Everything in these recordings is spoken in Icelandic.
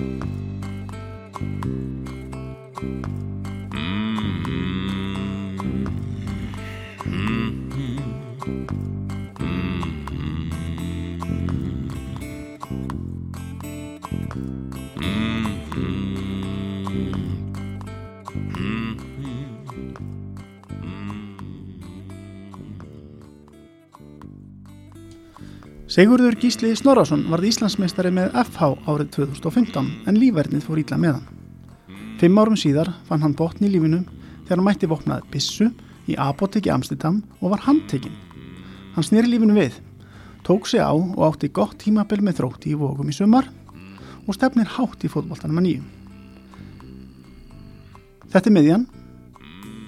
うん。Sigurður Gísli Snorarsson varð Íslandsmeistari með FH árið 2015 en lífverðnið fór ítla með hann. Fimm árum síðar fann hann botn í lífinum þegar hann mætti vopnað bissu í apoteki Amsterdam og var handtekinn. Hann snýri lífinu við, tók sig á og átti gott tímabil með þrótti í vókum í sumar og stefnir hátt í fótballtanum að nýju. Þetta er miðjan.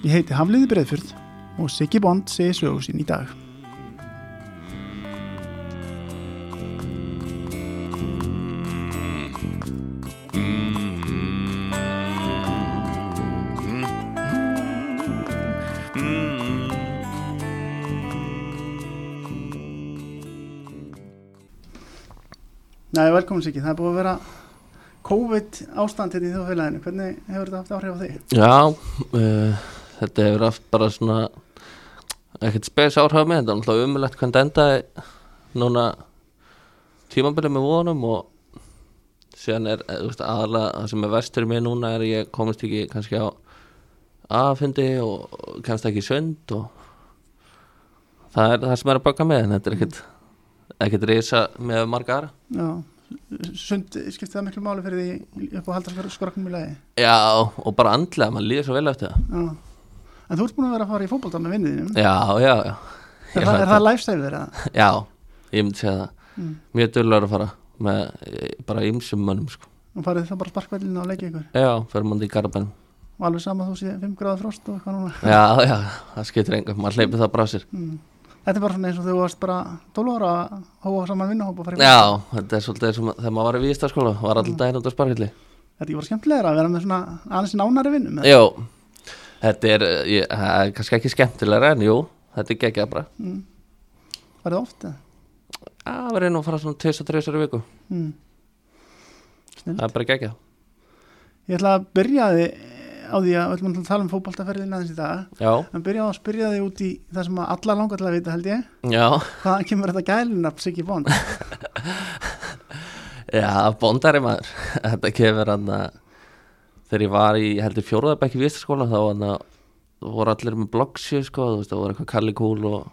Ég heiti Hafliði Breðfjörð og Siggi Bond segi sögu sín í dag. Næ, velkomin Siggi. Það er búið að vera COVID ástand hérna í þjóðfélaginu. Hvernig hefur þetta haft áhrif á þig? Já, uh, þetta hefur haft bara svona ekkert spes áhrif með þetta, náttúrulega umulegt hvernig þetta endaði núna tímabilið með vonum og síðan er þú veist, aðalega það sem er vestur mig núna er ég komist ekki kannski á aðfundi og kannski ekki í sund og það er það sem er að baka með en þetta er ekkert ekkert reysa með marga aðra Já, sund skipti það miklu máli fyrir því upp á haldarsverðu skorknum í lagi. Já, og bara andlega, maður líður svo vel eftir það Já. En þú ert búin að vera að fara í fótbolta með vinniðinum. Já, já, já Er, það, er það lifestyle þeirra? Já, ég myndi segja það Mm. Mjög dölur að fara með eh, bara ýmsum mönnum sko. Og farið það bara sparkvælinu og leikja ykkur. Já, fyrir maður í garabænum Og alveg sama þú sé 5 gráða frost og eitthvað núna. Já, já, það skiptir engum, maður hleypir það bara á sér Mm. Þetta er bara svona eins og þú varst bara 12 ára að hóa saman vinnuhóp og fara í Já, þetta er svolítið og þegar maður var í víðistaskóla var alltaf daginn út á sparkilli Þetta er bara skemmtilegra að vera með svona aðeins nánari vinnum. Jó, þetta er, ég, er kannski ekki skemmtilegra en jú, þetta er geggjað bara Mm. Var það oft? eða? Já, við reynum að fara svona 2-3 viku Mm. Það er bara geggjað Ég ætla að byrja þig á því að við ætlum að tala um fótboltaferðin aðeins í dag. Já, En byrja á að spyrja þig út í það sem alla langar til að vita held ég. já, Hvaðan kemur þetta gælinafn Siggi Bond? já, bondari maður Þetta kemur hann að þegar ég var í, heldur fjóruðabæk í víðistaskóla þá hann að voru allir með bloggsjö sko, þú veist, það voru eitthvað Kalli Kúl og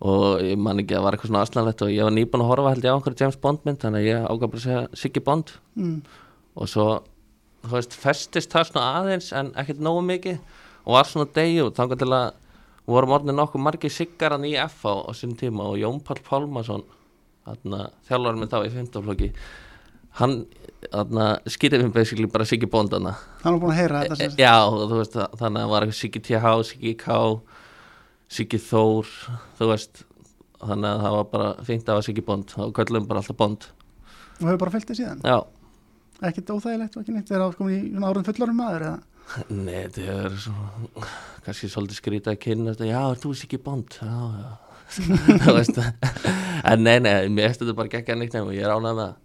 og ég man ekki að það var eitthvað svona aðslanlegt og ég var nýbúin að horfa held ég á einhverju James Bond mynd þannig að ég ágaf bara að segja Siggi Bond Mm. og svo þú veist, festist það svona aðeins en ekkert nógu mikið og var svona degi og þangar til að vorum orðin nokkuð margir siggar hann í FA á sín tíma og Jón Pál Pálmason þjálfarinn minn þá í 15 flokki hann skýrði mér basically bara Siggi Bond hann var búin að heyra þetta sagt. já, veist, þannig að það var Siggi TH, Siggi K Siggi Þór þú veist þannig að það var bara fínt að hafa Siggi Bond og köllum bara alltaf Bond og hefur bara fyllt þig síðan. já, Ekkert óþægilegt og ekki neitt þegar það komin í svona árun fullarum maður eða. Nei, þetta er svo kannski svolítið skrítið að kynna þetta, já, er þú ekki bond? Já, já Þú veist En nei, nei, mér eftir þetta bara gekk að neitt nefnum og ég er ánægð með það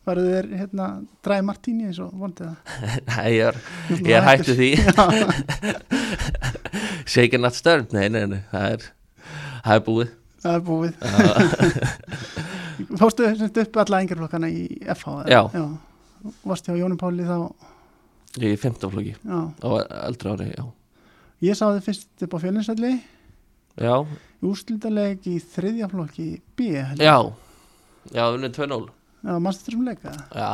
Farðu þér hérna dræði Martíni eins og vondið það. Nei, ég er, ég er hættu því Shaken not stirred, nei, nei, nei það er, það er búið Það er búið. Já, Fórstu upp alla engjörflokkana í FH? eða? Já. Já. Varstu hjá Jónum Páli þá? Ég er 15 flokki Já. á eldra ári, já Ég sá þið fyrst upp á fjölinsvelli Já, í úrslitaleg í þriðja flokki B. held ég. já Já, unnið 2-0 Já, mannstu þessum leika? Já,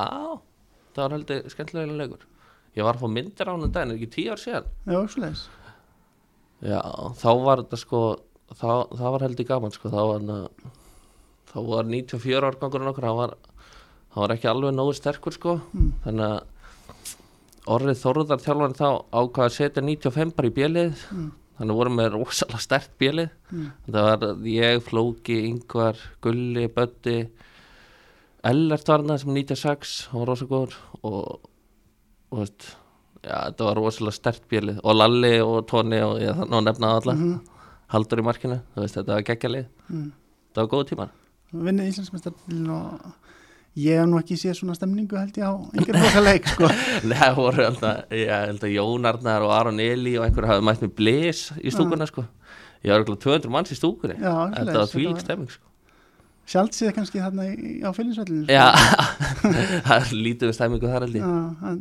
það var heldur skemmtilega leikur Ég var að fá myndir á hann daginn, er ekki tíu ár síðan Já, auksleis. Já, þá var þetta sko þá, það var heldur gaman sko þá var, þá var 94 árgangurinn okkur hann var, hann var ekki alveg nógu sterkur sko Mm. þannig að orðið þorðar þjálfarinn þá ákvað að setja 95 bara í bjelið Mm. þannig vorum við rosalega stert bjelið Mm. það var ég, Flóki, Yngvar Gulli, Bötti Ellert var hann sem 96 hann var rosa góður og, og veist, já, þetta var rosalega stert bjelið og Lalli og Tóni og ég þannig að nefna alla Mhm. haldur í markinu, veist, þetta var geggjalið Mm. þetta var góð tímar Vinnið Íslandsmeistarinn og ég hef nú ekki séð svona stemningu held ég á einhverjum flokkar leik sko. Nei, það voru alltaf, ég held að Jón Arnar og Aron Eli og einhver hafði mætt með blis í stúkuna sko. Ég var ekki 200 manns í stúkunni. Já, Þetta var var- stemming sko. Sjálfsíða kannski þarna í, á fylginsvellinu Já, það er lítið við stemmingu þar held ég. Já, en,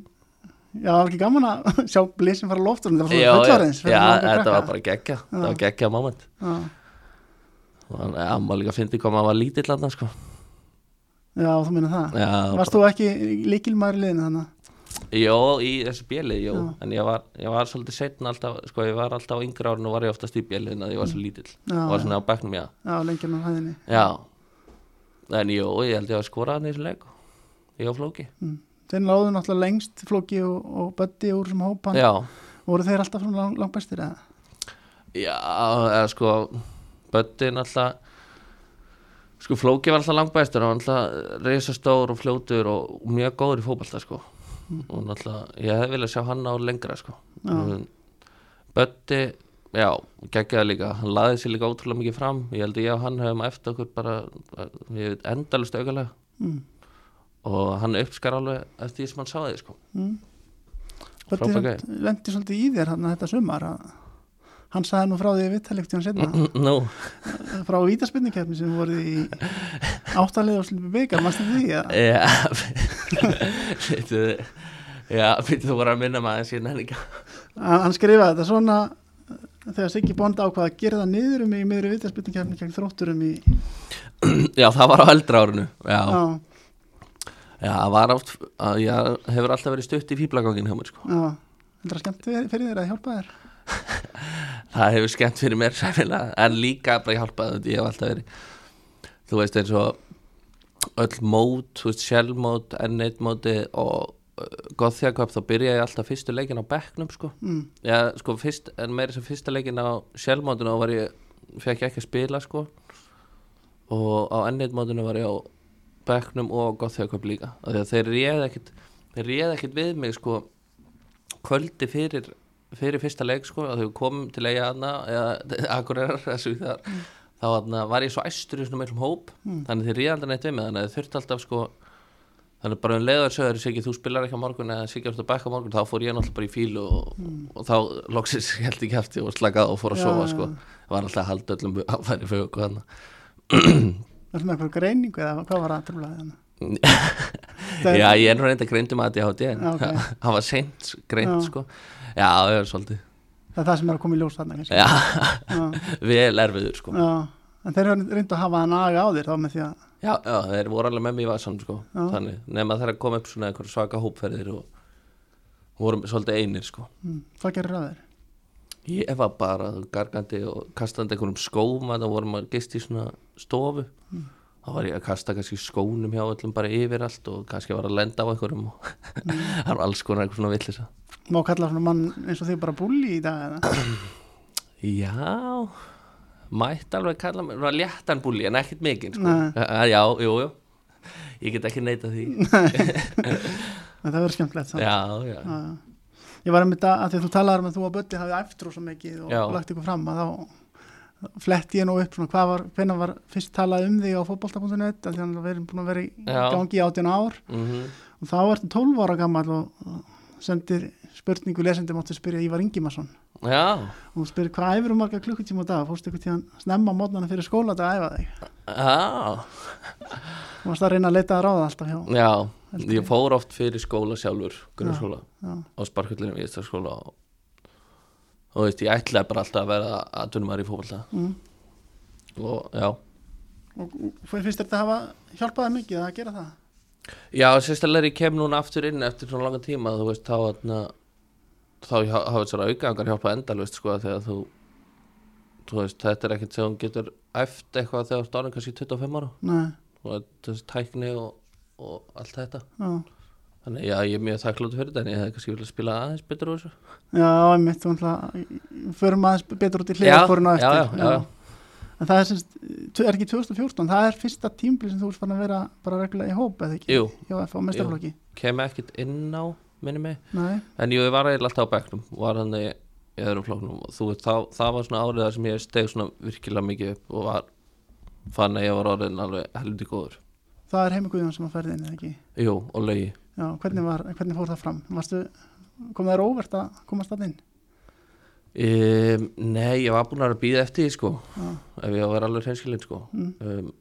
já, það var ekki gaman að sjá blísin fara loftur það var svona fullorins já, þetta var bara geggja Það var geggja moment. Hann- Já, maður líka fyndi hvað maður var lítill þarna sko já, þú minna það. Já, Varst þú ekki líkilmaður í liðinu þannig? Jó, í þessu bjeli, jó. Já. En ég var, ég var svolítið setna alltaf Sko, ég var alltaf á yngra árinu og var ég oftast í bjelin að ég var svo lítill. Já, Og var svona á bekknum, já. Já, lengjum á hæðinni. Já. En jú, ég held ég að skora hann í þessu leik. Ég og Flóki. Mm. Þeir náðu náttúrulega lengst Flóki og, og Böddi úr sem hópan Já, Voru þeir alltaf svona lang, langt bestir eða? já, eða sko Böddi náttúrulega Sko Flóki var alltaf langbæstur Hann var alltaf reisastór og fljótur Og mjög góður í fótbolta sko. Og náttúrulega, ég hefði viljað sjá hann á lengra sko. En Böddi, já, geggjaði líka. Hann laði sér líka ótrúlega mikið fram. Ég held að ég og hann hefum eftir okkur bara Ég veit endalust augalega Mm. Og hann uppskar alveg eftir því sem hann sá því sko. Mm. Samt lendi svolítið í þér hann þetta sumar að hann sagði nú frá því viðtælikt hann setna Nú, frá vítaspinnikefni sem voru í áttalið og sluppi byggar, mannstu því að já Já, veitu þú voru að minna maður síðan henni ekki. Hann skrifaði þetta svona þegar Siggi Bond ákvað að gera það niður um í miðri vítaspinnikefni gegn þrótturum í Já, það var á eldra árinu Já, já, já það var átt Ég hefur alltaf verið stutt í fýblagangin hjá mér sko. Já. Heldur það skemmt fyrir fyrir þér að hjálpa þér Það hefur skemmt fyrir mér sæfilega En líka bara hjálpað Ég hef alltaf verið Þú veist eins og öll mót, þú veist, sjálfmót, N1 móti og gothjaköp þá byrja ég alltaf fyrstu leikin á bekknum sko mm. Já, sko, fyrst, en meira sem fyrsta leikin á sjálfmótinu þá var ég, fekk ég ekki að spila, sko og á ennið mótinu var ég á bekknum og gothjaköp líka að þeir réð ekkit þeir réð ekkit við mig, sko kvöldi fyrir fyrir fyrsta leik, sko, að þau komum til eiga hana, eða þessu þar, þá hana, var ég svo æstur í svona meilum hóp, þannig þeir réð aldrei neitt við mig, þannig þeir þurfti alltaf, sko þannig bara um leiðar sögur Siggi þú spilar ekki á morgun eða Siggi ert að bekka á morgun? Þá fór ég náttúrulega bara í fílu og, og þá loksins held ég kæfti og slakað og fór að Já, sofa sko. Var alltaf að halda öllum að færi okkur hann Varstu með eitthvað greiningu eða hvað var að trúlega þannig? Það- já ég er nú reynda greindum að þetta en Já, ok. hann var seint greind Já. sko já það er svolítið Það er það sem er að koma í ljós þarna kannski. já, Já, vel erfiður sko já. En þeir eru reyndu að hafa hann aðga á þér þá með því að já, já þeir voru alveg með mér í vasan sko Já. þannig nema þeir að koma upp svona einhver svaka hópferðir og vorum svolítið einir sko mm, hvað gerir að þér? Ég var bara gargandi og kastandi einhverjum skóm að það vorum að gist í svona stofu þá var ég að kasta kannski skónum hjá öllum bara yfir allt og kannski var að lenda á einhverjum og það var alls konar eitthvað svona villisa Má kalla svona mann eins og þig bara búli í dag eða? Já mætti alveg kalla mig, var léttan búli en ekkert mikið sko. Nei. Já, já, jú, jú ég get ekki neita því það verður skemmtilegt samt. Já, já, já. Ég var að, að því að þú talaður um að þú að Bötti hafið æftrú svo mikið og Já. lagt ykkur fram að þá fletti ég nú upp svona hvað var, hvenær var fyrst talað um þig á fótbolta.net að því að við erum búin að vera í gangi í 18 ár mhm, og þá ertu 12 ára gammal og og sendir spurningu lesendum áttu að spyrja Ívar Ingimarsson. Já, og hún spyrir hvað æfur um marga klukkutíma á dag? Fórstu ykkur tíðan snemma mótnana fyrir skóla að æfa þig? Já, og varst að reyna að leita að ráða alltaf hjá. Já. Heldur ég fór oft fyrir skóla sjálfur grunnskóla já, á sparkvöldinu við skóla og, og þú veist, ég ætlaði bara alltaf að vera atvinnumar í fótbolta. Mm. og já, og og finnst þetta hafa hjálpaði mikið að gera það? Já, sérstaklega ég kem núna aftur inn eftir svona langa tíma, þú veist, þá þá hafa þetta svona aukaðangar hjálpað endalvist, sko, þegar þú þú veist, þetta er ekkert sem hún getur eftir eitthvað þegar þú orðin kannski 25 ára. Nei, og þessi tækni og, og allt þetta. Já, þannig, já, ég er mjög þakkláttur fyrir þetta en ég hefði kannski viljað spila aðeins betur úr þessu. Já, einmitt þú ætla förum aðeins betur út í hliðarsporinu á já, eftir. já, já, já. en það er, semst, er ekki 2014 það er fyrsta tímbli sem þú ert fann að vera bara reglulega í hóp eða ekki? Jú, mestarflokki kem ekkert inn á minni mig. Nei, En ég var eiginlega alltaf á bekknum var hann í öðrum flóknum og þú veist, það, það var svona árið þar sem ég steg svona virkilega mikið upp og var fann að ég var orðin alveg helviti góður. Það er heimi Guðjón sem að ferði inn eða ekki? Jú, og laugi. Já, hvernig, var, hvernig fór það fram? Varstu, kom það óvert að komast það inn? um, Nei, ég var búin að býða eftir því sko. Já, ef ég vera alveg hreinskilinn sko. Mm, um,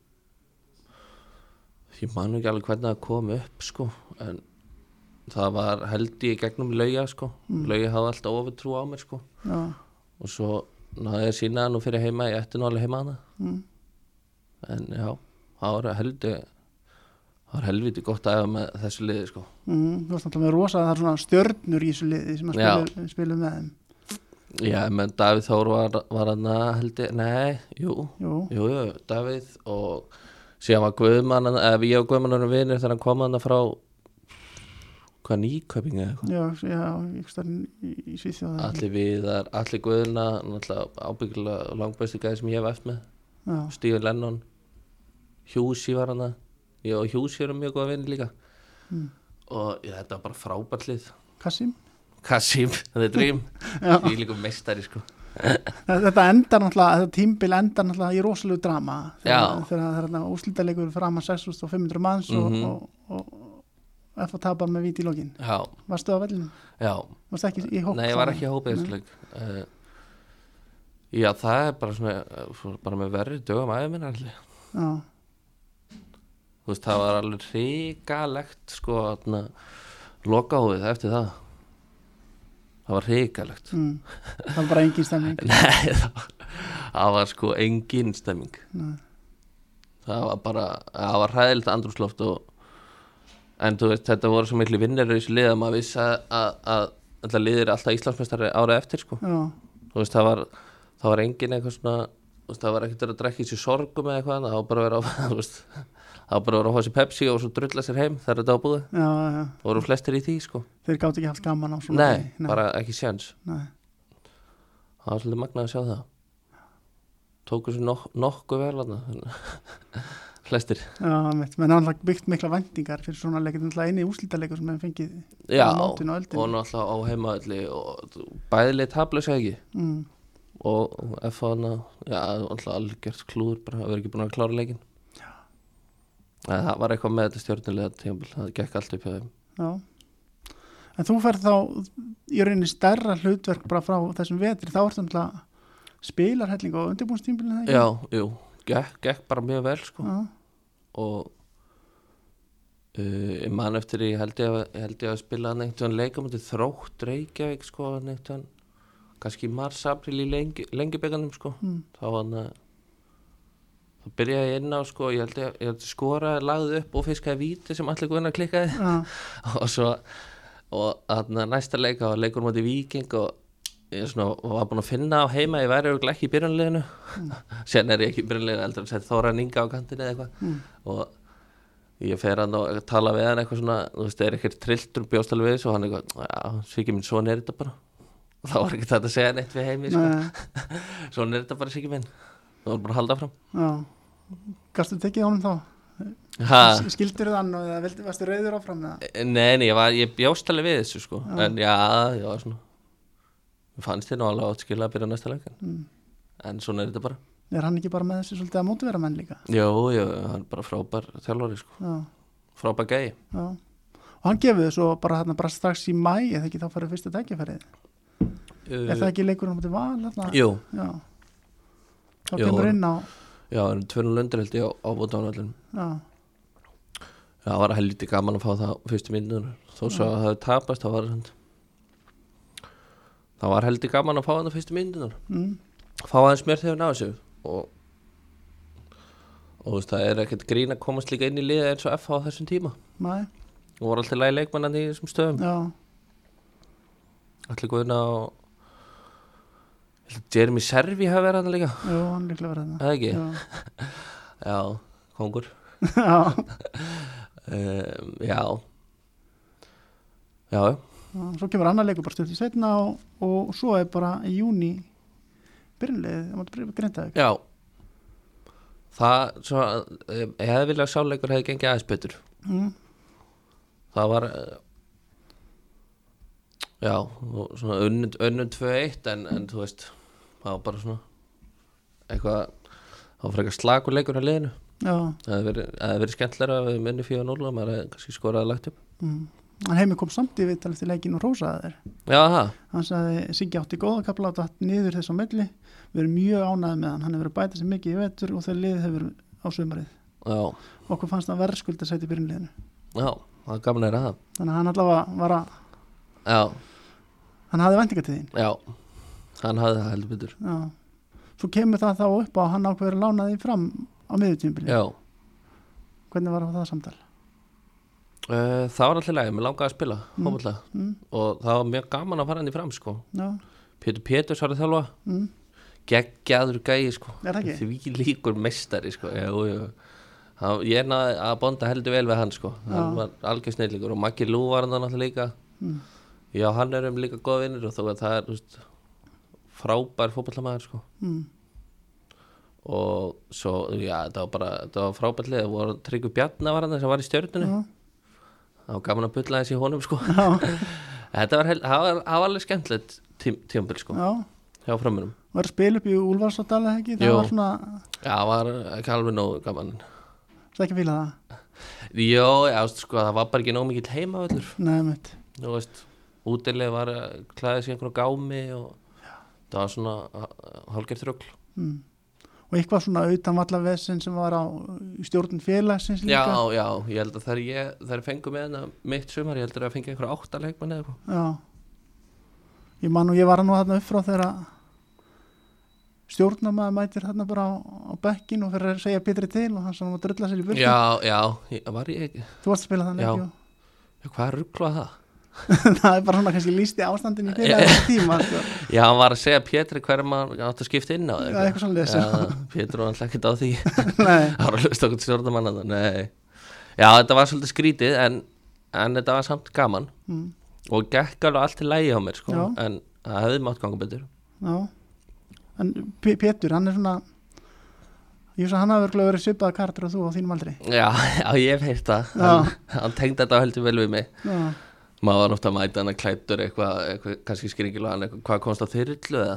ég man ekki alveg hvernig það kom upp sko en það var held ég gegnum lauga sko. Mm. laugi hafði alltaf ofurtrú á mér sko. Já, og svo náði ég að sína það nú fyrir heima ég ætti nú alveg heima hana mm, en já, það var heldur það var helviti gott að efa með þessu liði sko. Mm, þú varst alltaf með rosa það er svona stjörnur í þessu liði sem að Já. spilum, spilum með þeim. Já, menn Davíð Þór var, var hann held ég, nei, jú. Jú, jú, jú, Davíð og síðan var Guðmann eða ég og Guðmann erum vinir þegar hann kom hann frá hvað nýköping eða eitthvað? Já, já, ég starf í, í Svíþjóð Allir Viðar, Allir náttúrulega ábyggilega langbæsti gæði sem ég hef eftir með. Já, Stíður Lennon. Hjúsi var hann og Hjúsi erum mjög góða vinni líka. Mm. og já, þetta var bara frábært lið. Kassim? Kassim, þetta er drým Já. ég er líka meistari sko. Þetta endar náttúrulega, þetta tímbil endar náttúrulega í rosalegu drama. Já. þegar það er úslítalegur fram að 6500 manns og, Mhm. og, og, og Að tapar með víti í lokin. Já, Varstu á vellinu? já, Varstu ekki í hóp? nei ég var ekki að hópa þessu leik. Uh, Já, það er bara svona uh, bara með verri dögum aðeins minna allir Já, Þú veist, það var alveg hrikalegt sko, þarna lokahóðið eftir það. Það var hrikalegt. Mm. það var bara engin stemming Nei, það var, það var sko engin stemming Nei. það var bara, það var hræðilegt andrúsloft og en veist, þetta voru svo miklu vinnir í þessu lið að maður vissi að, þetta liðir alltaf Íslandsmeistari árið eftir sko, veist, það var það var engin eitthvað svona veist, það var ekkert að drekka í sér sorgum eða eitthvað það var bara að vera á, það var bara að vera að hóa sér Pepsi og svo drulla sér heim þegar þetta var búið, já, já það voru flestir í því sko. Þeir gátt ekki haft gaman á svona nei, degi. bara ekki séns. Nei. það var svolítið magnað að sjá það. Tóku sér nok nokkuð vel. Flestir. Já, menn hann byggt mikla vendingar fyrir svona leikir, náttúrulega eini úslítalegur sem hefur fengið Já, og og náttúrulega á heimaðalli og bæðileg tablu segi ekki? Mm. og F hana, já, náttúrulega algjört klúður bara að vera ekki búin að klára leikin Nei, það var eitthvað með þetta stjórnulega tímabil, það gekk allt upp hjá þeim. Já. En þú ferð þá í rauninni stærra hlutverk bara frá þessum vetri þá ertu náttúrulega spilarhelling og ekki? Já, jú, gekk, gekk bara mjög vel sko. Já, og uh, ég man eftir ég held ég að, held ég að spila leikum til þrótt Reykjavík sko einhvern kannski í mars, april í lengi, lengi bygganum sko. Mm. þá hann að þá byrjaði ég inn á sko ég held ég, ég held ég skora, lagði upp og fiskaði víti sem allir guðna klikkaði. Já, og svo og þarna næsta leika var leikur mútið Víking og svona var búin að finna á heima ég væri örugglega ekki í byrjunliðinu sen er ég ekki í byrjunliðinu heldur en sett Þóra Ninga á kantinu eða eitthvað Mm. og ég fer og tala við hann eitthvað svona þú veist, það er ekkert trilltur bjóstal við þessu og hann eitthvað, já, svikið minn, svona er þetta bara og þá var ekki þetta að segja neitt við heimi sko. svona er þetta bara svikið minn það var bara að halda fram já Gastu tekið honum þá? ha, Skildur þann og varstu reyður áfram eða? nei, nei, ég, var, ég bjóst alveg við þessu sko. En já, já, svona fannst þér nú alveg átt skilja að byrja næsta leikin Mm. en svona er þetta bara Er hann ekki bara með þessu svolítið að mótivera menn líka? jú, jú, hann er bara frábær þjálfari sko. Já, frábær gæi já Og hann gefur þessu bara, þarna, bara strax í mæ eða ekki þá farið fyrsta tækifærið Er það ekki leikur um til val? Þarna? jú, Já Þá Jú. kemur inn á já, það eru tvönu lundir held ég á, á bótaunvallin Já, Já, það var helviti gaman að fá það á fyrstu myndunum þó svo að það hefði tapast það var það var heldur gaman að fá það á fyrstu myndunum mm. fá aðeins mér þegar náðu sig og og þú veist, það er ekkert grín að komast líka inn í liða eins og FH á þessum tíma. Mæ, og voru alltaf lægi leikmannan í þessum stöðum. Já, allir guðina og Jeremy Servi hafi verið hann líka. Jú, hann líklega verið þarna. Eða ekki, Já, já, kongur. Já, um, já, já Svo kemur annar leikur bara stundið setna og, og svo er bara í júni byrja greinda já. Það, svo eh, ég hefði viljað að sáleikur hefði gengið aðeins betur. Mm. það var eh, já, svona unnum 2-1 en, en þú veist það var bara svona eitthvað það var frekar slagur leikur á liðinu. Já, það hefði verið, verið skemmtilega að við minni 4-0 og maður hefði kannski skoraði lagt upp. Mm. Hann heimi kom samt í viðtal eftir leikin og rósaði það, hann sagði Siggi átti góða kapla og datt niður þess á milli. Við erum mjög ánæði með hann. Hann hefur að bæta sér mikið í vetur og þegar liðið hefur á sumarið. Já, okkur fannst það verðskuld að setja í byrjunliðinu já það er gaman að það. Þannig að hann allavega var að já, hann hafði vendinga til þín. Já, hann hafði það heldur betur. Já. svo kemur það þá upp á að hann ákveður að lána því fram á miðutímbili já, hvernig var það samtal? Uh, það var alltaf leið, mér langaði að spila Mm. mm. Og það var mjög gaman að fara hann í fram sko. Já, Pétur Péturs var að þjálfa mm. geggjaður gæi sko. Er það því líkur meistari sko. jú, jú. Hann, ég náði að bonda heldur vel við hann sko. hann Já. var algjör snillíkur og Maggi Lú var hann náttúrulega líka Mm. já hann er um líka góð vinnur og þó að það er veist, frábær fótballamæður sko. Mm. og svo já þetta var bara þetta var frábær lið það voru Tryggur Bjarnar var hann sem var í stjörnunni Já. Það var gaman að bulla þessi honum sko. Já. þetta var, var, var alveg skemmtilegt tím, tímabil sko. Já, hjá framurum var að spila upp í Úlfarsárdal eða ekki, það var svona já það var ekki alveg nógu gaman. Það ekki fíla það? Jó, já, sko, það var bara ekki nóg mikill mitt Þú veist, útileg var sig í einhverju gámi og það var svona hálfgerð þrugl mm. Og eitthvað svona utan vallavessin sem var á í stjórn félagsins líka Já, já, ég held að þegar ég þegar ég fengu með hana mitt sumar ég held að það fengi einhverju áttaleikmann eða eitthvað Já. Ég man og ég var nú þarna upp frá þegar stjórnamaður mætir þarna bara á, á bekkin og fyrir að segja Pétri til og hann sann að drölla sér í burtu Já, já, ég, var ég Þú varst að spila þannig Já. Já, Hvað ruggla það? það er bara svona kannski lísti ástandin í fyrir þessu tíma sko. Já, hann var að segja Pétri hverjum hann átti að skipta inn á Já, eitthvað svoleiðis, já. Pétur var alltaf ekkert á því. Það var að hlusta okkur að nei. Já, þetta var svolítið skrítið en, en þetta var samt gaman. Mm, og gekk alveg allt til lægi á mér sko, en það hefði mátt ganga betur. Já. En Pétur, hann er svona Ég svo hann hafi örgulega verið svipaða kartur og þú á þínum aldri. Já, já ég hef heyrt það. Hann, hann tengdi þetta heldur vel við mig. Já, maður var náttúrulega að mæta hann að klættur eitthvað, eitthvað kannski skringilu hann eitthvað, hvað komst á þyrlu eða?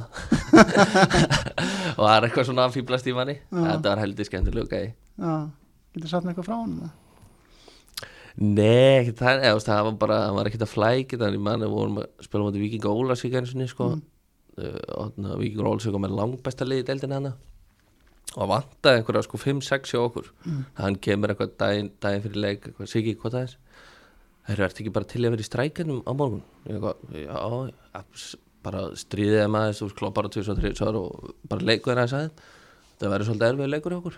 Og það er eitthvað svona að fýblast í manni? Þetta var heldur skemmtilegu gæði já. Getur satt með eitthvað frá hann Nei, ekki það, eða, það var bara hann var ekkert að flækja þannig manni. Vorum að spila mútið Víkinga Ólasík einu sinni sko, Mm. uh, og þarna Víkingur Ólasík var með langbesta liði í deildin hana og vantaði einhverja sko 5-6 hjá okkur. Mm. hann kemur eitthvað daginn, daginn fyrir leik eitthvað, Siggi, hvað það er? Það er ekki bara til að vera í strækjanum á morgun? Já, bara stríðið að maður, þú klóð bara 2-3 og bara leikur þeirra að sagði það verður svolítið erfið leikur hjá okkur.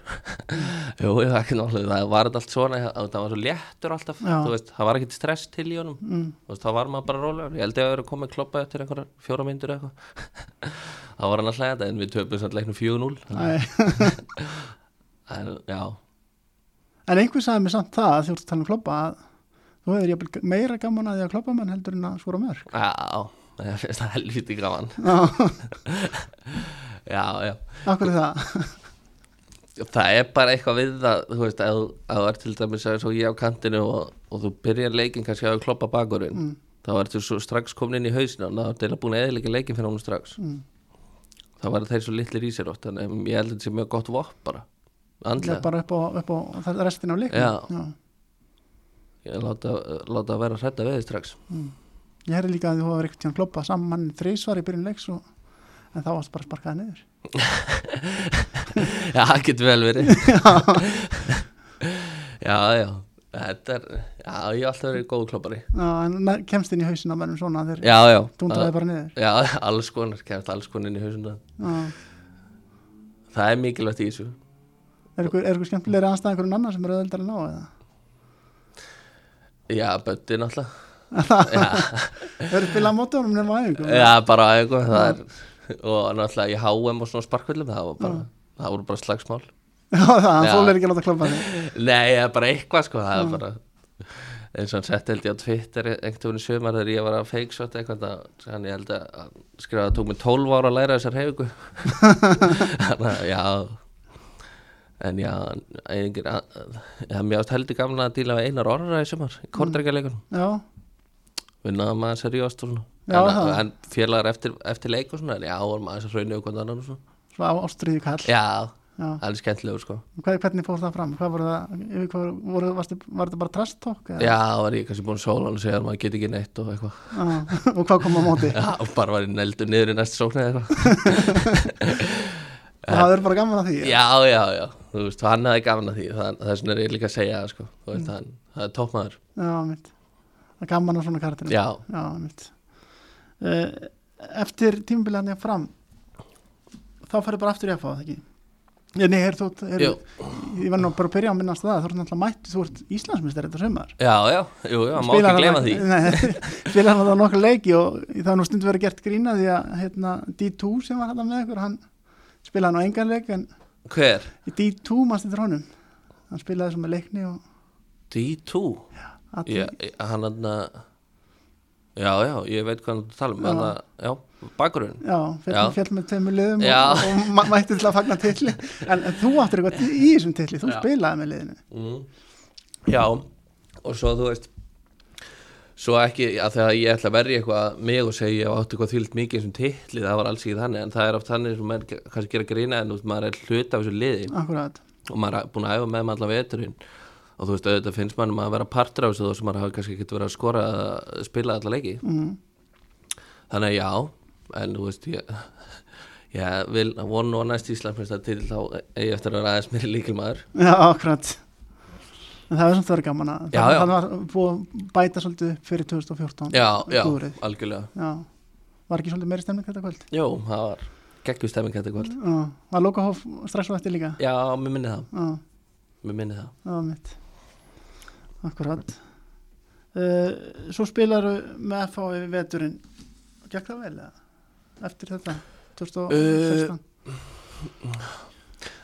Jú, ég var ekki náttúrulega, það var þetta allt svona það var svo léttur alltaf Já. þú veist, það var ekkert stress til í honum. Mm, veist, þá var maður bara rólegur. Ég held ég að vera komið kloppa eftir einhverja fjóra myndur eitthvað. Þá var hann að hlæða en við töpum samt leiknum 4-0 Æ. en En einhver sagði mér samt það að ert að tala um kloppa að þú hefur jafnvel meira gaman að því að kloppa mann heldur en að skora mörg já það finnst það helviti gaman. Já, já, akkur það? Það er bara eitthvað við það þú veist, að þú er til dæmis að svo ég á kantinu og, og þú byrjar leikin kannski að kloppa bakurinn mm, þá ertu svo strax komin inn í hausinu og þá er það búin að eðilega leikin fyrir honum strax. Mm. þá var þeir svo litlir í sér þannig að ég held þetta sé mjög gott vopp bara andlega, bara upp á, upp á það- restina af leiknum. Já. Já. Ég láta, láta að vera að hrætta við þig strax Ég herri líka að þú hefur eitthvað tíðan kloppa saman þrísvar í byrjun leiks og, en þá varst bara sparkaði niður. Já, það getur vel verið. Já, já. Þetta er, já, ég hef alltaf verið góð kloppari. Já, en kemst inn í hausin á mennum svona þeir já, já, dundraði bara niður. Já, alls konar, kemst alls konar inn í hausinu Já. það er mikilvægt í þessu. Er ykkur, skemmtilegri aðstæð einhverjum annar sem er auðveldar en á eða? Já, bötti náttúrulega. Já, Hefur spilað á mótunum nema aðeins já, bara það er, og náttúrulega í HM og svona sparkvillum það var bara, það voru bara slagsmál. Já, það, Já. þólir ekki að láta kloppa þig. Nei, það er bara eitthvað sko Það er bara eins og hann sett held ég á Twitter einhvern veginn í sumar þegar ég var að feiksot eitthvað það- þannig ég held að að skrifa að það tók mig 12 ára að læra þessar hefingu þannig að já en já mér ást heldur gamla að díla við einar orra í sumar í kortrækjarleikunum Já, vinnaði maður serjóst og svona en, það. en félagar eftir, eftir leik og svona en já, var maður þess að og hvernig annan og svona svo á ástriði kall já, já. það er skemmtilegur sko Hvað, hvernig fór það fram? Hvað voru það, yfir hvað voru, varstu, var þetta bara trasttók? Já, það var ég kannski búin að sóla hann og segja að maður get ekki neitt og eitthvað og hvað kom á móti? Já, og bara var ég neldur niður í næstu sókn eða Og það er bara gaman að því Já, já, já, þú veist, hann hefði gaman að því. Það, það er svona ég líka að segja sko. Veist, hann, það er toppmaður. Já mitt Það er gaman á svona kartinu Já, já mitt uh, Eftir tímabiliðan ég fram þá færðu bara aftur í að fá það ekki? Ég, nei, er, þú, er, ég var nú bara að byrja á að minnast það þú ert náttúrulega mætt, þú ert Íslandsmyndstar þetta sumar. Já, já, jú, já, má ekki glema því. spilar hann á nokkuð leiki og það er nú stundu verið gert grína því að hérna, D2 sem var hann með ykkur hann spilaði nú engan leik en Hver? í D2 mannst þetta honum hann spilaði sem með leikni og D2? allir, Já, hann hann að Já, já, ég veit hvað hann tala um Já. hann að, já, bakgrunn já, fjall, Já. fjall með tveimur liðum Já. og, og ma- mætti til að fagna tilli en, en þú áttur eitthvað í þessum tilli þú Já. spilaði með liðinu mm. Já, og svo þú veist Svo ekki, að þegar ég ætla að verja eitthvað mig og segja ég átt eitthvað þvílt mikið sem titli, það var alls ekki þannig en það er oft þannig sem maður kannski gera grína en maður er hluta af þessu liði. Akkurat, og maður er búin að æfa með maður allan veturinn. Og þú veist, auðvitað finnst maður að vera partur af þessu þó sem maður hafa kannski ekki verið að skora að spila alla leiki. Mm, þannig já, en þú veist ég, ég vil vonu og næst Íslandsmyndstar til þá eigi eftir að vera aðeins mér líkilmaður já, akkurat en það er samt verið gaman að Já, já. það var búið að bæta svolítið fyrir 2014 Já, já, klúðrið. algjörlega. Já, var ekki svolítið meiri stemning þetta kvöld? Jú, það var geggjustemming þetta kvöld. Já, var Lókahóf strax á eftir líka? Já, mér minni það, Já, mér minni það. Það var mitt. Akkurat uh, Svo spilaru með FH yfir veturinn. Gekk það vel eða? Eftir þetta 2016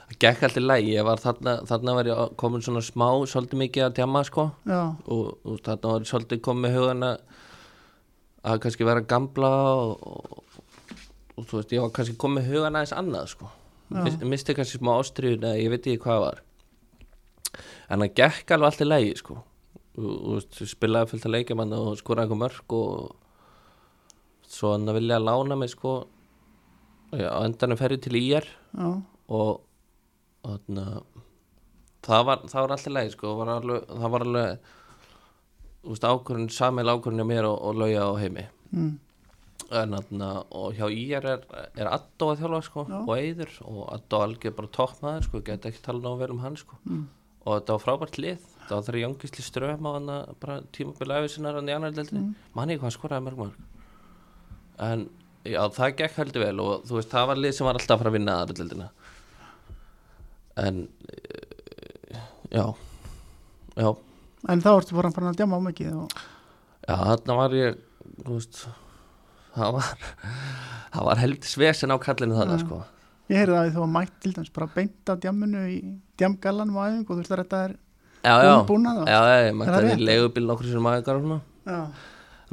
Það gekk alltaf lægi, ég var þarna, þarna var ég komin svona smá, svolítið mikið að tjama sko. Og, og þarna var ég svolítið komið með hugan að að kannski vera gamla og, og, og þú veist, ég var kannski komið með hugan aðeins annað sko. Já. Mis, misti kannski smá ástriðun eða ég veit ekki hvað var. En það gekk alveg alltaf lægi sko. Og, og spilaði fullt að leikja mann og skoraði einhver mörg og svo hann að vilja lána mig sko. Á endanum ferði til IR já, og þarna, það var það var alltaf leið sko var alveg, það var alveg þú veist ákvörðin samil ákvörðin hjá mér og, og lauja á heimi. Mm, en þarna, og hjá IR er, er Addo að þjálfa sko Já. og Eyður og Addo algjör bara toppmaður sko get ekki tala nógu vel um hann sko. Mm, og þetta var frábært lið það var þeirra Jóngisli Ström á hann bara tímabili æfisinnar hann í annar deildinni. Mm. manni hvað skoraði mörg mörg. En já það gekk heldur vel og þú veist það var lið sem var alltaf að fara að vinna aðra deildina en eh, já já. En þá ertu bara að djama á mikið og, já þarna var ég veist það var það var heldur svesen á kallinu þannig sko. Ég heyrði að þú var mætt til dæmis bara beint af djamunu í djamgallanum á æfingu og þú veist að þetta er já búnað og já já ég Er mætti að rétt? við leigubíl nokkur sem maður og Já,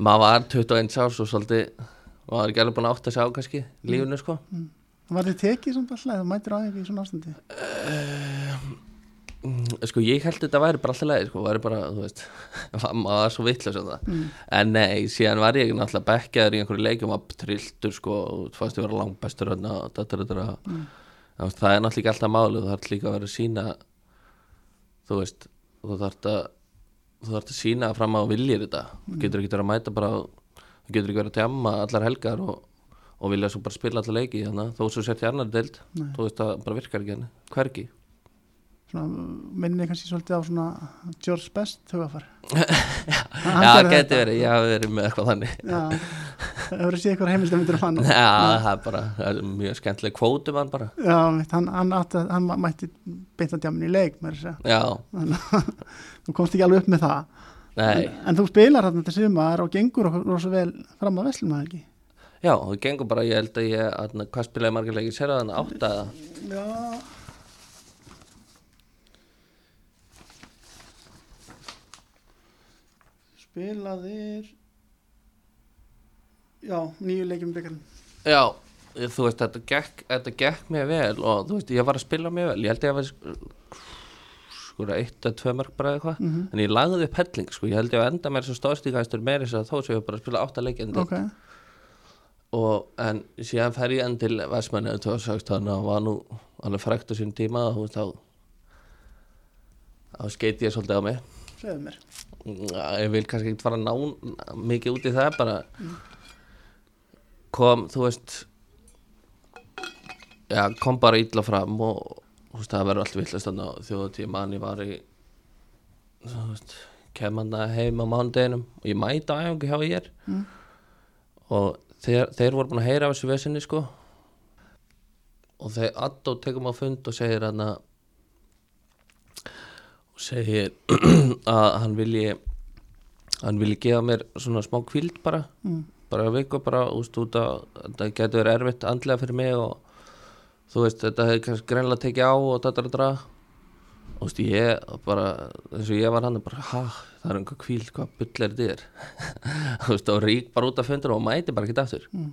maður var 21 árs og svolítið var ekki alveg búin að átta sig á kannski í lífinu sko. Það var þið tekið svona alltaf, þú mættir á æfingu í svona ástandi? Mm, sko ég held þetta væri bara alltaf leið sko, væri bara, þú veist maður var svo vitlaus um það. Mm, en nei, síðan var ég náttúrulega bekkjaður í einhverju leikjum að trilltur sko og fannst ég vera langbæstur hérna og þetta, þetta, Mm. það er náttúrulega ekki alltaf málið, þú þarf líka að vera að sína þú veist þú þarf að þú þarf að sína fram á viljir þetta. Þú getur ekki verið að mæta bara þú getur ekki verið að tjamma allar helgar og, og vilja svo bara spila allar leiki þannig að þó svo sért í annar deild þú veist það bara virkar ekki henni, hvergi. Svona, minni kannski svolítið á svona George Best hugafar Já, það geti verið, ég hafi verið með eitthvað þannig. Já, það hefur séð ykkur heimildamindur um hann? Og- Já, það er bara það er mjög skemmtileg kvótum hann bara. Já, mitt, hann, hann, átti, hann mætti beint að djamin í leik með þess að þú komst ekki alveg upp með það. En, en þú spilar þarna til sumar og gengur okkur rosa vel fram að veslum að ekki já, það gengur bara ég held að ég, að, hvað spilaði margir leikir? Sér að hann átta eða? Já. Spilaðir Já, nýju leikjum byggarinn Já, ég- þú veist, þetta gekk, þetta gekk mér vel og þú veist, ég var að spila mér vel. Ég held ég að vera sko eitt eða tvö mörg bara eitthvað. Mhm. en ég lagði upp helling, sko, ég held ég að enda mér svo stóðstíkastur meira þess að þó sem ég var bara að spila átta leiki en Ok, og en síðan fer ég enn til Vestmanni 2016 og var nú alveg frækt á sín tíma og þá þá skeiti ég svolítið á mig. Segðu mér. Ja, ég vil kannski ekki fara að ná mikið út í það bara kom, þú veist já, kom bara illa fram og þú veist, það verður allt villast þannig á þjóðatíð mann ég var í þú veist, kem hann heim á mánudeginum og ég mæta á æfingu hjá ég Mm. og þeir, þeir voru búin að heyra af þessu vesinni sko. Og þeir Addo tekum á fund og segir hann að og segir að hann vilji hann vilji gefa mér svona smá kvíld bara. Mm. bara viku bara úst, út að þetta getur verið erfitt andlega fyrir mig og þú veist þetta hefði kannski greinlega tekið á og þetta er að draga og veist ég bara eins og ég var hann bara ha það er einhver kvíld hvað bull er þetta þú veist og rík bara út af fundur og mæti bara ekki aftur Mm.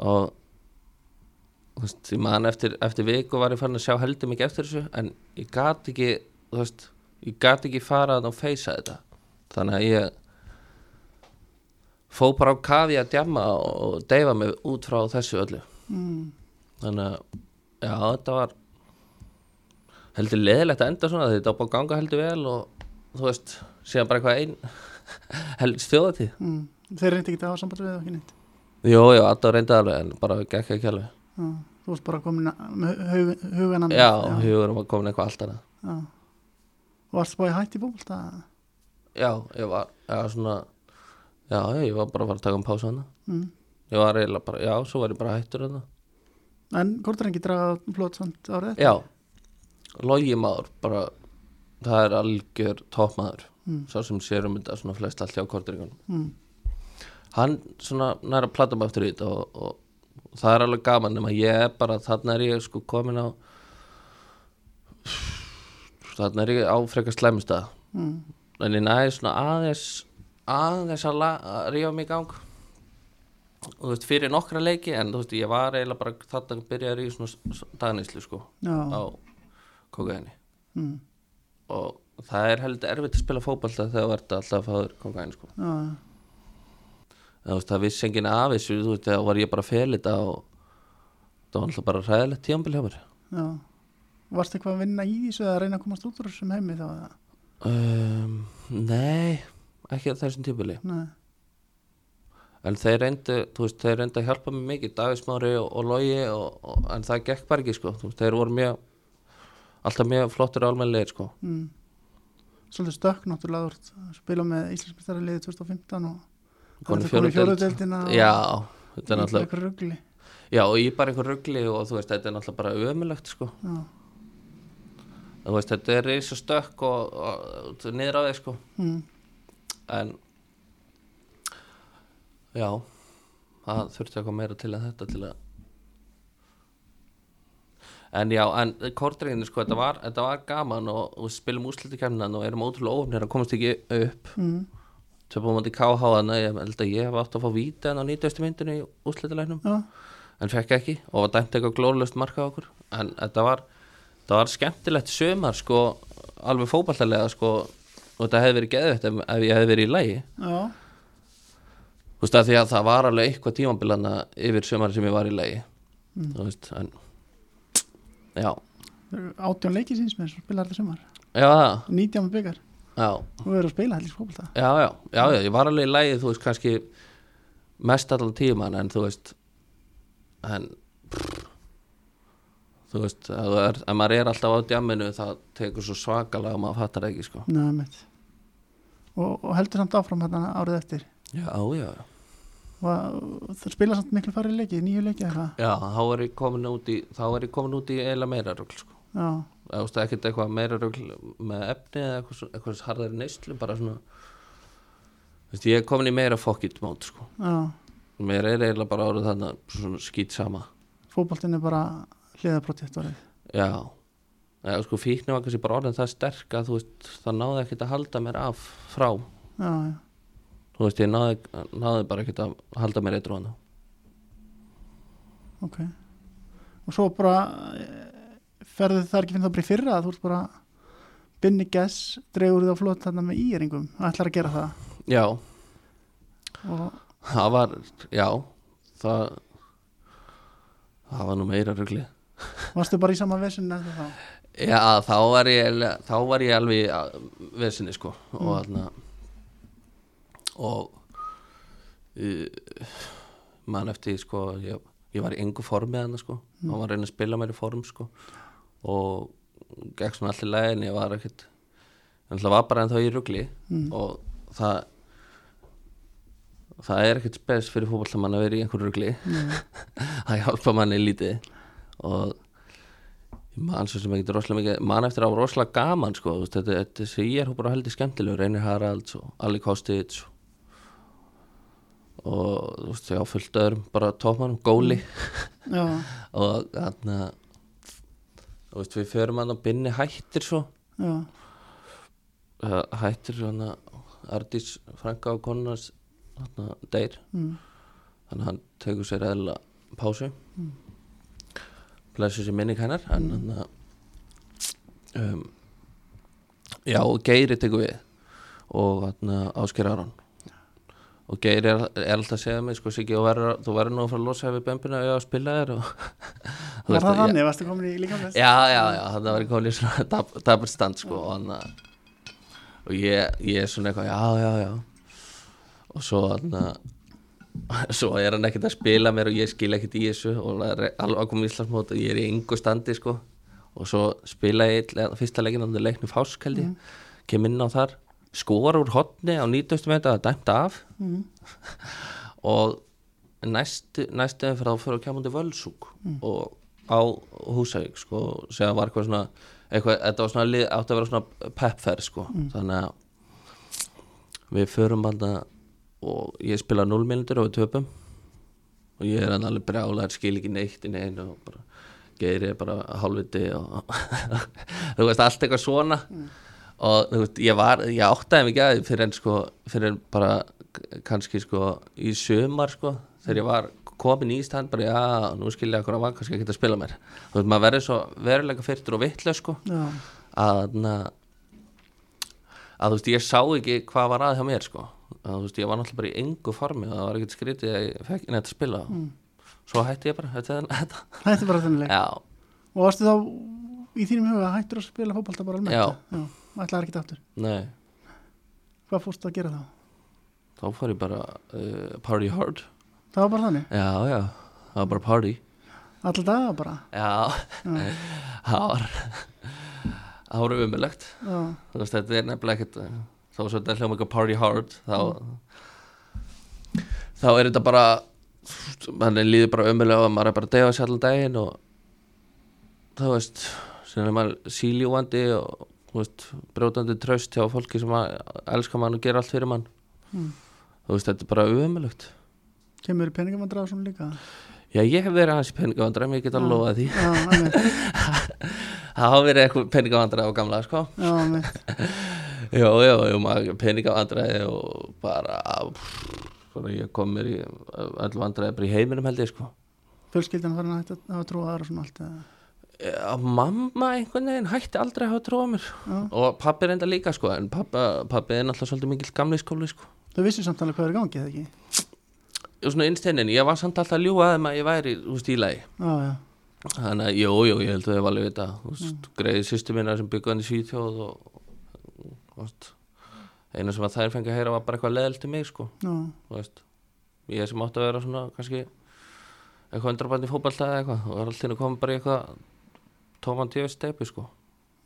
og þú veist ég man eftir, eftir viku var ég farin að sjá heldur mikið eftir þessu en ég gat ekki þú veist ég gat ekki farað og feysa þetta þannig að ég fó bara á kafi að djamma og deyfa mig út frá þessu öllu Mm. þannig að já þetta var heldur leðilegt að enda svona þetta var búið að ganga heldur vel og þú veist síðan bara eitthvað ein heldur stjóðatíð Mm. þeir reyndi ekki að hafa samband við það ekki neitt? Jú, jú, alltaf reyndi alveg en bara gekk ekki alveg. Já, þú varst bara komin með hug, hugan já, hugurum var komin eitthvað allt annað. Já. Og varst bara í hætti fólkvölda já, ég var já, svona já, ég var bara að taka um pásu hana mm. ég var eiginlega bara, já, svo var ég bara hættur hana En hvort er ekki draga flott samt árið já, logi maður bara, það er algjör toppmaður, Mm. sá sem sér um þetta svona flest allt hjá korteringunum Mm. hann svona næra aftur í þetta og, og, það er alveg gaman nema ég er bara, þarna er ég sko komin á þarna er ég á frekar slæmustað Mm. en ég næði svona aðeins aðeins að, að rífa mig í gang og þú veist fyrir nokkra leiki en þú veist ég var eiginlega bara þarna byrjaði í svona dagnýslu sko Já. á kokaini Mm. og það er heldur erfitt að spila fótbolta þegar þú ert alltaf að fáður kokaini sko það vissi enginn af þessu þegar var ég bara að fel þetta og það var alltaf bara ræðilegt tíambil hjá mér. Varst eitthvað að vinna í þessu eða að reyna að komast út úr þessum heimi þá? um, nei ekki á þessum tímabili Nei. en þeir reyndu, þú veist, þeir reyndu að hjálpa mér mikið, Davíð Smári og, og og, en það gekk bara ekki, sko veist, þeir voru mjög alltaf mjög flottir álmennlegir, sko Mm. Svolítið stökk náttúrulega að spila með Íslandsmyndstari liðið 2015 og fjórðu deild. fjóruðdeldina já, þetta er náttúrulega Eitthvað rugli já, og ég bara einhver ruggli og þú veist, þetta er náttúrulega bara ömulegt, sko Já. þú veist, þetta er og stökk og, og, og niður á þig, sko Mm. en já það þurfti eitthvað meira til en þetta til að en já, en kortringinu sko, þetta var, þetta var gaman og, við spilum úrslitikemnan og erum ótrúlega ofnir að komast ekki upp Mm. töpum átti KH þannig ég held að ég hef átt að fá víti en á 90. myndinu í úrslitilegnum Já. en fekk ekki og var dæmt eitthvað glórlust marka á okkur en þetta var, þetta var skemmtilegt sömar sko, alveg fótballtalega sko, og þetta hefði verið geðvægt ef, ef ég hefði verið í lægi Já. þú veist að því að það var alveg eitthvað tímambilana yfir sömar sem ég var í lægi Mm. þú veist, en Átján leikið síns með sem spilar þetta sumar. Já, það 19 með byggar já, og erum að spila hellis fólkvölda já, já, já, já, ég var alveg í lægi þú veist, kannski mest allan tíman en þú veist en pff, þú veist, þú er, ef maður er alltaf á djamminu það tekur svo svakalega og maður fattar ekki sko. Nei, og, og heldur samt áfram hérna árið eftir. Já, já, já og það spila samt miklu færri leiki, nýju leiki eða eitthvað. Já, þá er ég komin út í þá er ég komin út í eiginlega meira rugl sko. Já, þú veist ekkert eitthvað meira rugl með efni eða eitthvað, eitthvað harðari neyslu bara svona veist, ég er komin í meira fokkitt mót sko. já, mér er eiginlega bara árið þannig svona skýt sama. Fótboltinn er bara hliðaprotett orðið Já, eða sko fíknu var kannski bara orðin það sterk að veist það náði ekkert að halda mér af frá. Já, já, þú veist ég náði, náði bara ekkert að halda mér eitthvað hana ok. Og svo bara eh, ferðu það ekki finnst það bara í fyrra? Þú ert bara binni gess, dregur það flott þarna með íringum. Ætlar að gera það? Já, og það var, já. Það það var nú meira rugli Varstu bara í sama vesinn eftir þá? já, þá var ég þá var ég alveg vesinni sko. Og þarna og uh, mann eftir sko ég, ég var í engu formi þarna sko. Og var að reyna að spila mér í form sko. Og gekk svona allir legin ég var ekkert en það var bara ennþá í rugli. Og það það er ekkert spes fyrir fótballamann að vera í einhverju rugli. Það hjálpa manni lítið. Og ég man svo sem ekki rosalega mikið man eftir að var rosalega gaman sko, þetta, þetta þessi ég er bara heldur skemmtilegur Reynir Haralds og Ali Kostic og, og þú veist, já, fullt öðrum bara tópmannum, góli. Já, og þarna þú veist, við förum hann og binni hættir svo. Já, hættir svona Ardís frænka og konunars deyr. Mm, þannig að hann tekur sér eðla pásu. Mm. blessu sér minning hennar en hann um, já Geiri tekur við og hann ásker Aron og Geiri er, er alltaf að segja mig sko Siggi, verður þú verður nú að fara að losa við bömbina og ég á að spila þér og Var það þannig? Varstu komin í líka já, já, já, það var komin í svona dap- dapur stand sko og hann og ég, ég er svona eitthvað, já, já, já. Og svo hann svo er hann ekkert að spila mér og ég skil ekkert í þessu og það alveg að koma í Íslandsmót og ég er í engu standi sko. Og svo spila ég fyrsta leikin á leiknu fásk held ég. Kem inn á þar, skora úr hotni á 90. metra að dæmta af. Mm, og næstu, næstu fyrir þá fyrir að kemja undir völsúk og á Húsavík sko, sem var eitthvað svona eitthvað, þetta var svona, átti að vera svona peppferð sko, þannig að við förum hann og ég spila 0 minútur og við töpum. Og ég er alveg brjálæður skil ekki neitt í neinu og bara geiri bara hálfviti og þú veist allt eitthvað svona og þú veist ég var ég áttaði mig ekki að því fyrir en sko fyrir en bara kannski sko í sömar sko þegar ég var komin í stand bara já nú skil ég okkur að var kannski ekki að spila mér. Þú veist maður verður svo verulega fyrtur og vitlega sko já, að na, að þú veist ég sá ekki hvað var að hjá mér sko. Að þú veist ég var náttúrulega bara í engu formi og það var ekkert skrítið að ég fekk neitt að spila. Svo hætti ég bara þetta, þetta. er bara þennileg Og varstu þá í þínum huga hættur að spila fótbolta bara almennt? Já. Já, ætlaði ekki aftur? Nei. Hvað fórstu að gera þá? þá fór ég bara uh, party hard. Það var bara þannig, já já, það var bara party. Alltaf daga bara? Já, það var það var umilegt Já, þetta er nefnilega ekkert uh, þá var svo þetta hljóma eitthvað party hard þá þá er þetta bara mann líður bara umilegt og maður er bara að deyfa sér allan daginn og þú veist er síljúandi og veist, brjótandi tröst hjá fólki sem að elska mann og gera allt fyrir mann. Mm. þú veist, þetta er bara umilegt kemur peningamandra á svona líka? Já, ég hef verið aðeins í peningavandræmi, ég get að lofa því. Já, það hafa verið eitthvað peningavandræmi á gamla, sko. Já, jó, maður peningavandræði og bara, pff, bara ég kom mér í öll vandræði bara í heiminum held ég sko. Fjölskyldan að hætta að trú að aðra svona allt eða Já, mamma einhvern veginn hætti aldrei að hafa trúa mér. Já. og pappi reynda líka sko en pappa, pappi er náttúrulega svolítið mikill gamli skóli sko. Þau vissi samt alveg hvað er í gangi, eða ekki? og svona innsteinin, ég var samt alltaf að ljúga að að ég væri úr stílaði Já, já, þannig að jú, jú, ég held að þau var alveg vita þú veist, greiði sýstu minna sem byggði hann í Svíþjóð og, þú veist eina sem að þær fengi að heyra var bara eitthvað leðilt til mig sko. Þú veist ég sem átti að vera svona kannski eitthvað undrabandi fótballtað eða eitthvað og var alltaf komið bara eitthvað tóman tíu steipi sko.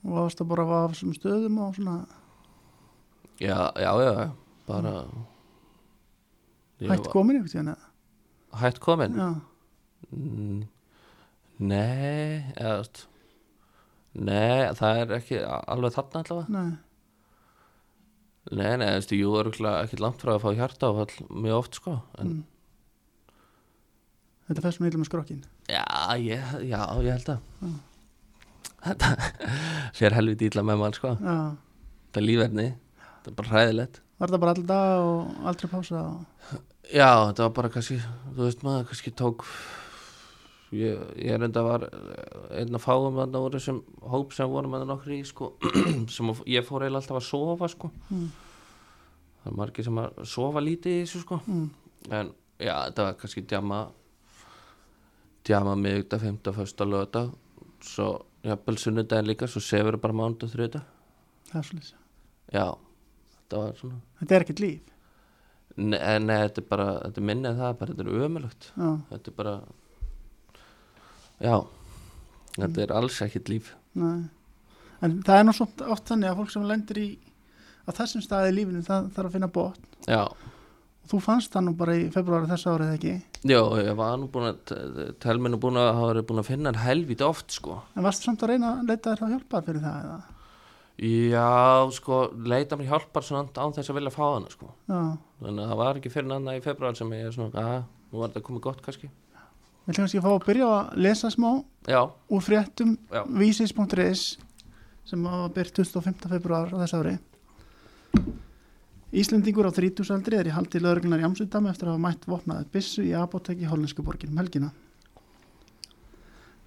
Og varst að bara að af þessum stöðum og svona? Já, já, já, já, bara Ég hætt komin ykkur tíðan eða? hætt komin? Já, nei eða, nei, það er ekki alveg þarna allavega. Nei, nei, nei, þú veist, jú, er ekki langt frá að fá hjarta mjög oft sko en, Mm. þetta fæst með með skrokkin já, ég, já, ég held að þetta sér helviti illa með mann sko. Já, það er lífverðni, það er bara hræðilegt. Var þetta bara alltaf dag og aldrei pása og... já, þetta var bara kannski þú veist maður, kannski tók ég, ég er enda var einn að fáum þarna úr þessum hóp sem vorum að nokkri í sko sem ég fór eiginlega alltaf að sofa sko. Mm. það er margir sem að sofa lítið í þessu sko. Mm. en já, þetta var kannski djama djama miðugdag, fymta, fösta, lögdag svo jafnvel sunnudaginn líka svo sefur bara mándu og þriðdag það er svolítið já, þetta var svona. Þetta er ekkert líf? Nei, nei, þetta er bara, þetta er minnið það bara, þetta er já, þetta er bara já þetta er alls ekkert líf. Nei. en það er svo oft þannig að fólk sem lendir í á þessum staði í lífinu það þarf að finna botn. Já, þú fannst það nú bara í februari þessu árið ekki? Já, ég var nú búin að telminu búin að hafa verið búin að finna hann helvít oft sko. En varstu samt að reyna að leita þér að hjálpa fyrir það eða? já, sko, leita mér hjálpar svona án þess að vilja fá hana sko. Já, þannig að það var ekki fyrir annað í februar sem ég er svona, að, nú var þetta komið gott kannski. Við ætlum kannski að fá að byrja á að lesa smá já, úr fréttum vísis.is sem var byrt 25. februar á þessu ári Íslendingur á 30 aldri er í haldi lögreglunar í Amsterdam eftir að hafa mætt vopnaði bissu í apotek í hollensku borgin um helgina.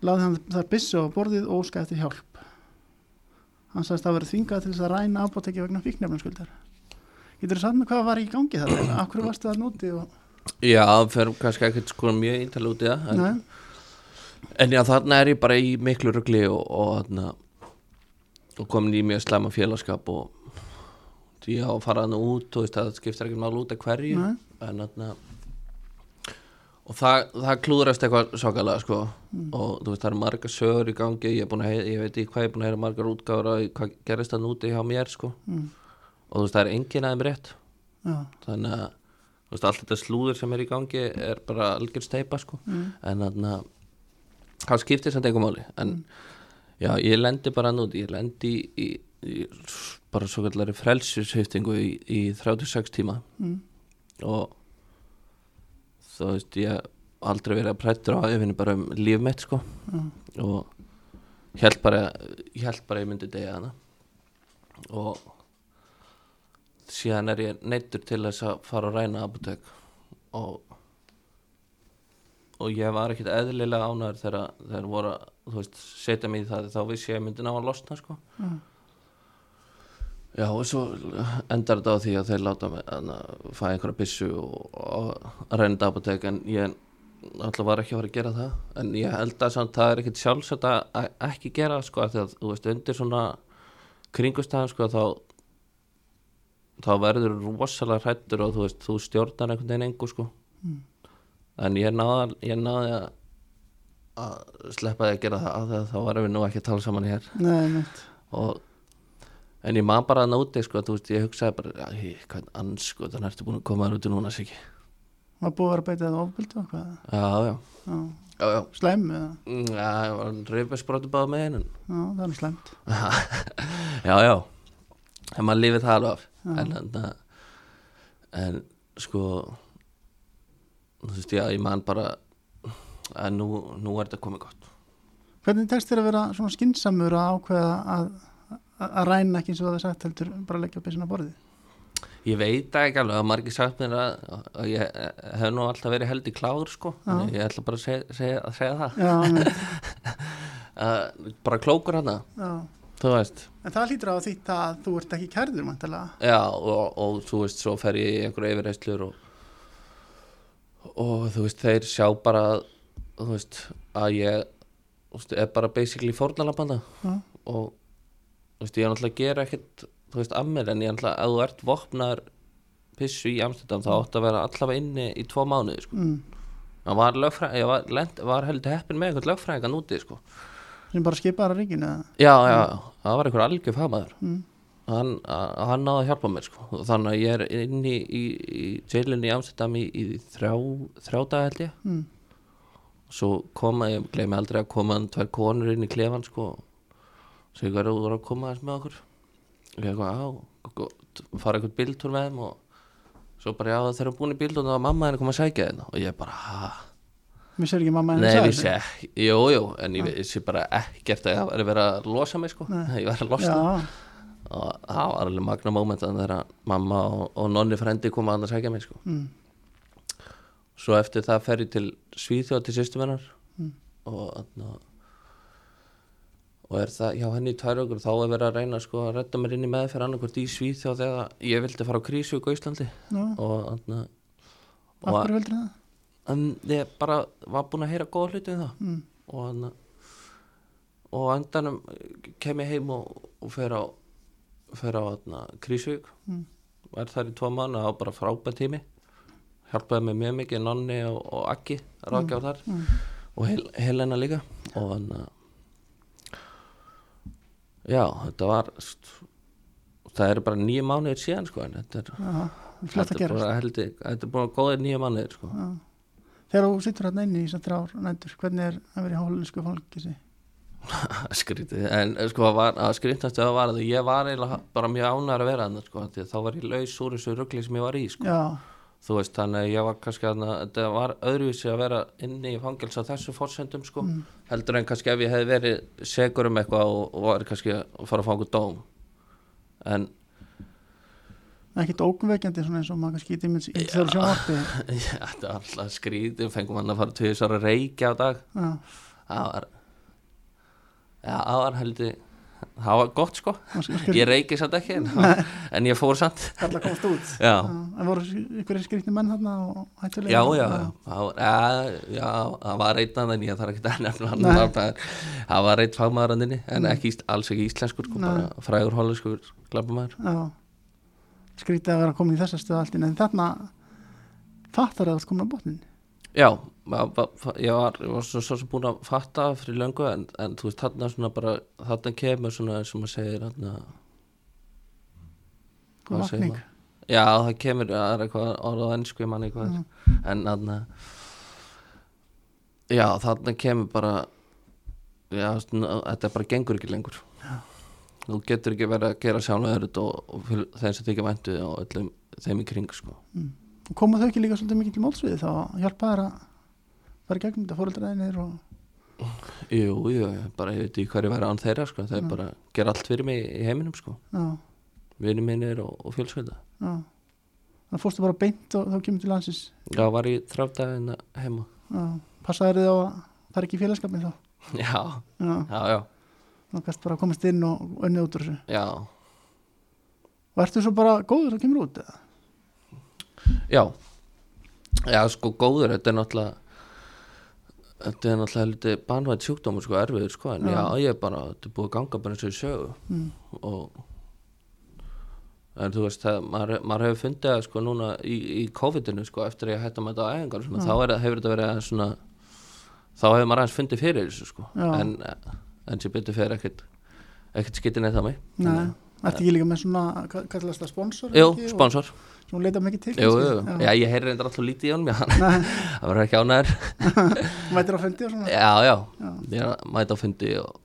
Laði hann þar bissu á borðið og óska eftir hjálp. Hann sagðist að vera þvingað til þess að ræna apoteki vegna fíknefnarskuldar. Getur þú sagt með hvað var í gangi þar? Akkur varstu það núti? Og... já, fer kannski ekkert sko mjög íntal út í það en, en já, þarna er ég bara í miklu rugli og, og, og komin í mjög slæma félagskap og að fara hann út og það skiptir ekki mál út af hverju Nei. en þarna og það, það klúðrast eitthvað svakalega sko. Og þú veist það eru margar sögur í gangi ég, heyra, ég veit ekki hvað ég er búin að heyra margar útgáður að hvað gerist það núti hjá mér sko. Mm. og þú veist það er enginn aðeim rétt. Já, þannig að veist allt þetta slúður sem er í gangi er bara algjör steipa sko. Mm. en þannig að það skiptir samt einhver máli. En já ég lendi bara nút ég lendi í, í, í bara svo kallari frelsjushiftingu í, í 36 tíma Mm. og þú veist ég aldrei verið að prættur á yfinni bara um líf mitt sko Já. og held bara held bara ég myndi degja hana og síðan er ég neittur til þess að fara að ræna apotek og og ég var ekkit eðlilega ánæður þegar þeir voru að setja mig í það þá vissi ég að ég myndi ná að losna sko Já. Já, og svo endar þetta á því að þeir láta mig að fæ einhverja byssu og, og reynda apotek en ég alltaf var ekki að fara að gera það. En ég held að samt það er ekkit sjálfsagt að ekki gera sko því að þú veist undir svona kringustæðum sko þá þá verður rosalega hrættur og þú veist þú stjórnar einhvern veginn engu sko. En ég náði, ég náði að, að sleppa því að gera það að þá varum við nú ekki að tala saman hér. Nei, mitt. og en ég man bara að nóti sko, þú veist, ég hugsaði bara "Æ, hvað ansku, þannig ertu búin að koma þér út í núna Siggi Var búið að vera að beita það ofbeldi og hvað? já, já, Já. já, já eða? Mm, já, ég var reyfbæsbróti báða með einu Já, það er slæmt. já, já en maður lifið það alveg af en, en, en sko þú veist, já, ég man bara að nú, nú er þetta komið gott Hvernig tekst þér að vera svona skinsamur að ákveða að, að, að ræna ekki eins og það er sagt heldur bara að leggja byssuna á borðið? Ég veit ekki alveg að margir sagt mér að, að ég hef nú alltaf verið held í kláður sko, ég ætla bara að segja, segja, að segja það. Já, uh, bara klókur hana, þú veist. En það hlýtur á því að þú ert ekki kærður mæntalega. já og, og þú veist svo fer ég í einhverju yfirreyslur og, og þú veist þeir sjá bara þú veist að ég veist, er bara basically fórnalabanda og veist ég er náttúrulega að gera ekkert þú veist mér en ég er náttúrulega að þú ert vopnar pissu í Amsterdam þá átt að vera allavega inni í tvo mánuði sko. Mm. Það var var, lent, var heldur heppin með eitthvað lögfræðingan úti sko. Sem bara skipaðar að eða? Já, já, það var einhver algjör fagmaður Mm. hann, hann náði að hjálpa mér sko. Þannig að ég er inni í, í, jailinni í Amsterdam í, í þrjá, þrjá dag held ég Mm. svo koma, ég gleymi aldrei að koma tvær konur inn í klefan sko ég verður að koma þess með okkur. Og ég eitthvað á gott, fara eitthvað bíltúr með þeim og svo bara já þeir eru búin í bíltúr og það var mamma henni að koma að sækja þeim og ég bara ha? Mér sér ekki mamma henni Nei, sagði vissi ekki, jú, en ég vissi bara ekkert að það væri verið að losa mig sko, ég var að losna. Já, og það var alveg magna moment þegar mamma og, og nonni frendi koma að sækja mig sko. mm. svo eftir það fer ég til Svíþjóð til sýstumennar Mm. og og er það hjá henni í tvær okkur þá er verið að reyna sko að redda mér inn í meðferð annarkvort í Svíþjóð þegar ég vildi fara á krísu í Íslandi já, og Af Og- hverju veldur það? en ég bara var búin að heyra góða hluti um það Mm. og hann og á endanum kem ég heim og, og fer á fer á Krísvík Mm. og er þar í tvo mánu og á bara frábæð tími hjálpaði mig mjög mikið Nonni og, og Aggi ráðgjá þar Mm. og Hel Helena líka og hann já, þetta var það eru bara nýju mánuðir síðan sko en þetta er, flott þetta er bara held ég þetta er að góðir nýju mánuðir sko. Já. Þegar þú sittur hérna inni í þessar þrjár nætur, hvernig er að vera í hálfinsku fangisi? skrítið, en sko var, að skrítast að var að ég var bara mjög ánæður að vera þannig sko, þá var ég laus úr þessu ruggli sem ég var í sko, Já, þú veist, þannig að ég var kannski að þetta var öðruvísi að vera inni í fangils á þessu fórsendum sko Mm. heldur en kannski ef ég hefði verið segur um eitthvað og, og var kannski að fara að fanga dóm en ekkert ógnveikjandi svona eins og maður kannski í til þessar sjónvarpi. já, þetta var alltaf skrítið fengum hann að fara að reykja á dag það var já, það var heldur það var gott sko, ég reyki samt ekki en, en ég fór samt. Kalla að komast út. já, En voru ykkur skrýtni menn þarna og hættulega? já, já, það var, það einn annan, ég þarf ekki að nefna það var- það var einn fagmaðurandinni en ekki, alls ekki íslenskur sko, frægur hollenskur glabamæður Já, skrýtið að vera komin í þessa stöð allt en þarna fattar að þú ert komin á botnin. Já, ég var, ég var svo, svo sem búin að fatta fyrir löngu en, en þú veist þarna svona bara þarna kemur svona sem maður segir þarna, Hvað segir maður? já það kemur það er eitthvað orð á ennsku manni hvað Já. er en þarna já þarna kemur bara já svona, þetta bara gengur ekki lengur Já. þú getur ekki verið að gera sjálfur og, og fyrir þeim sem þykja væntu og öllum þeim í kring sko Og koma þau ekki líka svolítið mikið til mótsviði þá hjálpa þær að fara í gegnum þetta fóreldræðinir og Jú, jú, bara ég veit ekki hverju væri án þeirra sko, þeir Já. bara gera allt fyrir mig í heiminum sko, já, vinni mínir og, og fjölskylda. Þannig fórstu bara beint og þá kemur til landsins. Já, var ég þráftæðina heima. Já, passaður þið á að það er ekki í félagskapin þá. Já, Já, já, já, þá kannst bara að komast inn og önnið út úr þessu. já, Og ertu svo bara góður að kemur út eða? Já, já, sko góður, þetta er náttúrulega, þetta er náttúrulega lítið banvægt sjúkdómur sko, erfiður sko, en Já. já, ég er bara, þetta er búið að ganga bara eins og í sögu Mm. og en þú veist, það, maður, maður hefur fundið að sko núna í, í COVID-inu sko eftir að ég hætti að mæta á æfingar og svona, þá er, hefur þetta verið aðeins svona þá hefur maður aðeins fundið fyrir þessu sko Já. en, en sem betur fyrir ekkert ekkert skitið neitt á mig Nei, ertu ekki líka með svona, hvað kallast það, sponsor? Jú, ekki? Og Svona leita mikið til? jú, jú, já, ég heyri reyndar alltaf lítið í honum, það verður ekki ánæður mætir á fundi og svona? já, já, Já. mæta á fundi og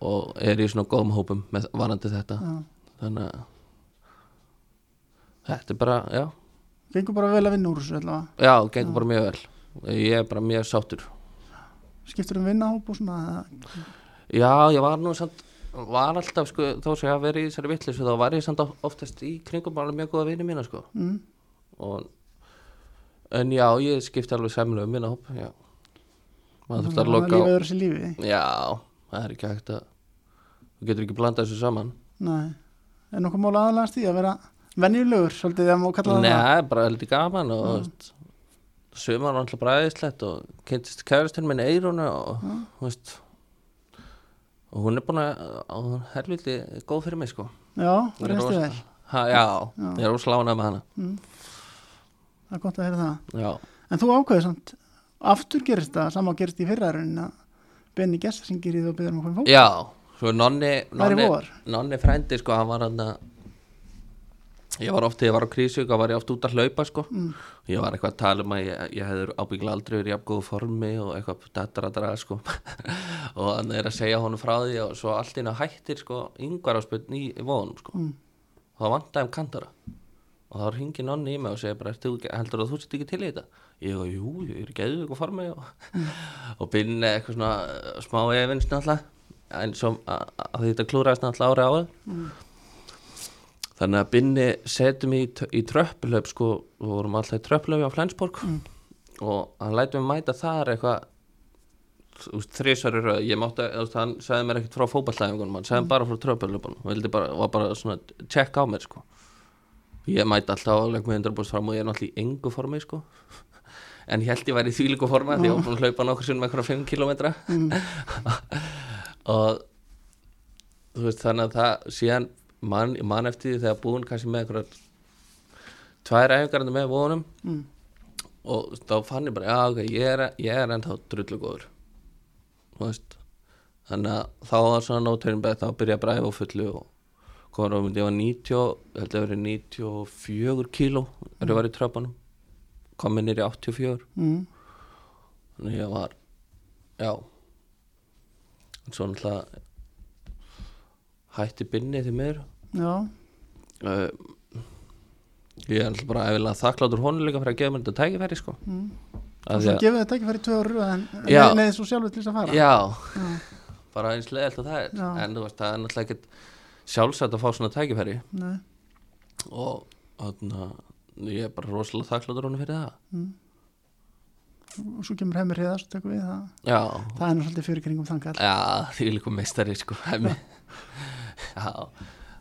og er í svona góðum hópum með varandi þetta Já. þannig að þetta er bara, já Gengur bara vel að vinna úr þessu allavega. Já, gengur bara mjög vel Ég er bara mjög sáttur Skiptur um vinnahóp og svona? Já, ég var nú samt var alltaf, sko, þó sem ég hafa verið í þessari vitleysu þá var ég samt oftast í kringum bara mjög góða vini mína, sko Mm. og, en já, ég skipti alveg semlu um minna já maður þurfti að loka á? Já, það er ekki hægt að þú getur ekki blandað þessu saman Nei. Er nokkuð mál aðalagast í að vera venjulegur, svolítið þegar maður kalla það? Nei, bara heldur gaman og veist, sumar var alltaf bræðislegt og kynntist kærastinn minni Eirunu og, Já. þú veist og hún er búin að helviti góð fyrir mig sko Já, reynstu vel. ha, já, Já. ég er óslána með hana Mm. Það er gott að heyra það. Já, En þú ákveður samt, aftur gerist það, sama gerist í fyrra en að Benny Gessa sem gerir þú og byrður um að koma fólk. já svo nonni í nonni, nonni frændi sko, hann var hann að ég var oft, þegar ég var á krísu þá var ég oft út að hlaupa sko. Mm. ég var eitthvað að tala um að ég, ég hefði ábyggilega aldrei verið í jafn góðu formi og eitthvað dattara sko. Og hann er að segja honum frá því og svo allt inn að hættir sko yngvar áspöld í, í vóðunum sko. Mm. og það vantaði um kantara. Og þá ringi nonni í mig og segir bara "Ert þú heldur að þú sett ekki til í þetta? Ég og jú, ég er eða eitthvað formi og, og byrni eitthvað svona smá efins náttúrulega en svo að, að þetta klúraðist náttúrulega ári áður. Mm. Þannig að Binni setum í, í tröppulöp sko, við vorum alltaf í tröppulöfi á Flensborg. Mm. og hann lætum við mæta þar eitthvað röð, ég mátti hann sagði mér ekkert frá fótballæfingunum hann sagði bara frá tröppulöpunum og vildi bara, var bara svona check á mér sko. Ég mæti alltaf alveg með 100% fram og ég er náttúrulega í engu formi sko. En ég held ég væri í þvílíku forma því ég var búin að hlaupa nokkur sinnum eitthvað 5 kilometra og þú veist þannig að það síðan mann man eftir því þegar búin kannski með eitthvað tvær æfingarandi með vonum mm. og þá fann ég bara, já ok, ég er, ég er ennþá drullu góður þannig að þá var svona nóturinn beð þá byrja að bræða á fullu og komur á myndi, ég var 90 ég held að verið 94 kíló er ég var í tröpanum komið nýri 84 Mm. þannig að ég var já. En svo náttúrulega hætti binni því Já, uh, ég er náttúrulega bara efilega þakkláttur honum líka fyrir að gefa mér þetta tækifæri sko. Mm. Og svo gefið þetta ekki fyrir tvö ára en leiðið svo sjálfur til þess að fara. Já, Já. bara eins leðilt og það er. Já. en þú veist, það er náttúrulega ekkert sjálfsagt að fá svona tækifæri. Nei. og þarna ég er bara rosalega þakkláttur honum fyrir það. Mm. og svo kemur heimir heiðast og tekur við það. Já, það er svolítið fyrir kringum þangal já, því líka meistari sko, hemmi. Já,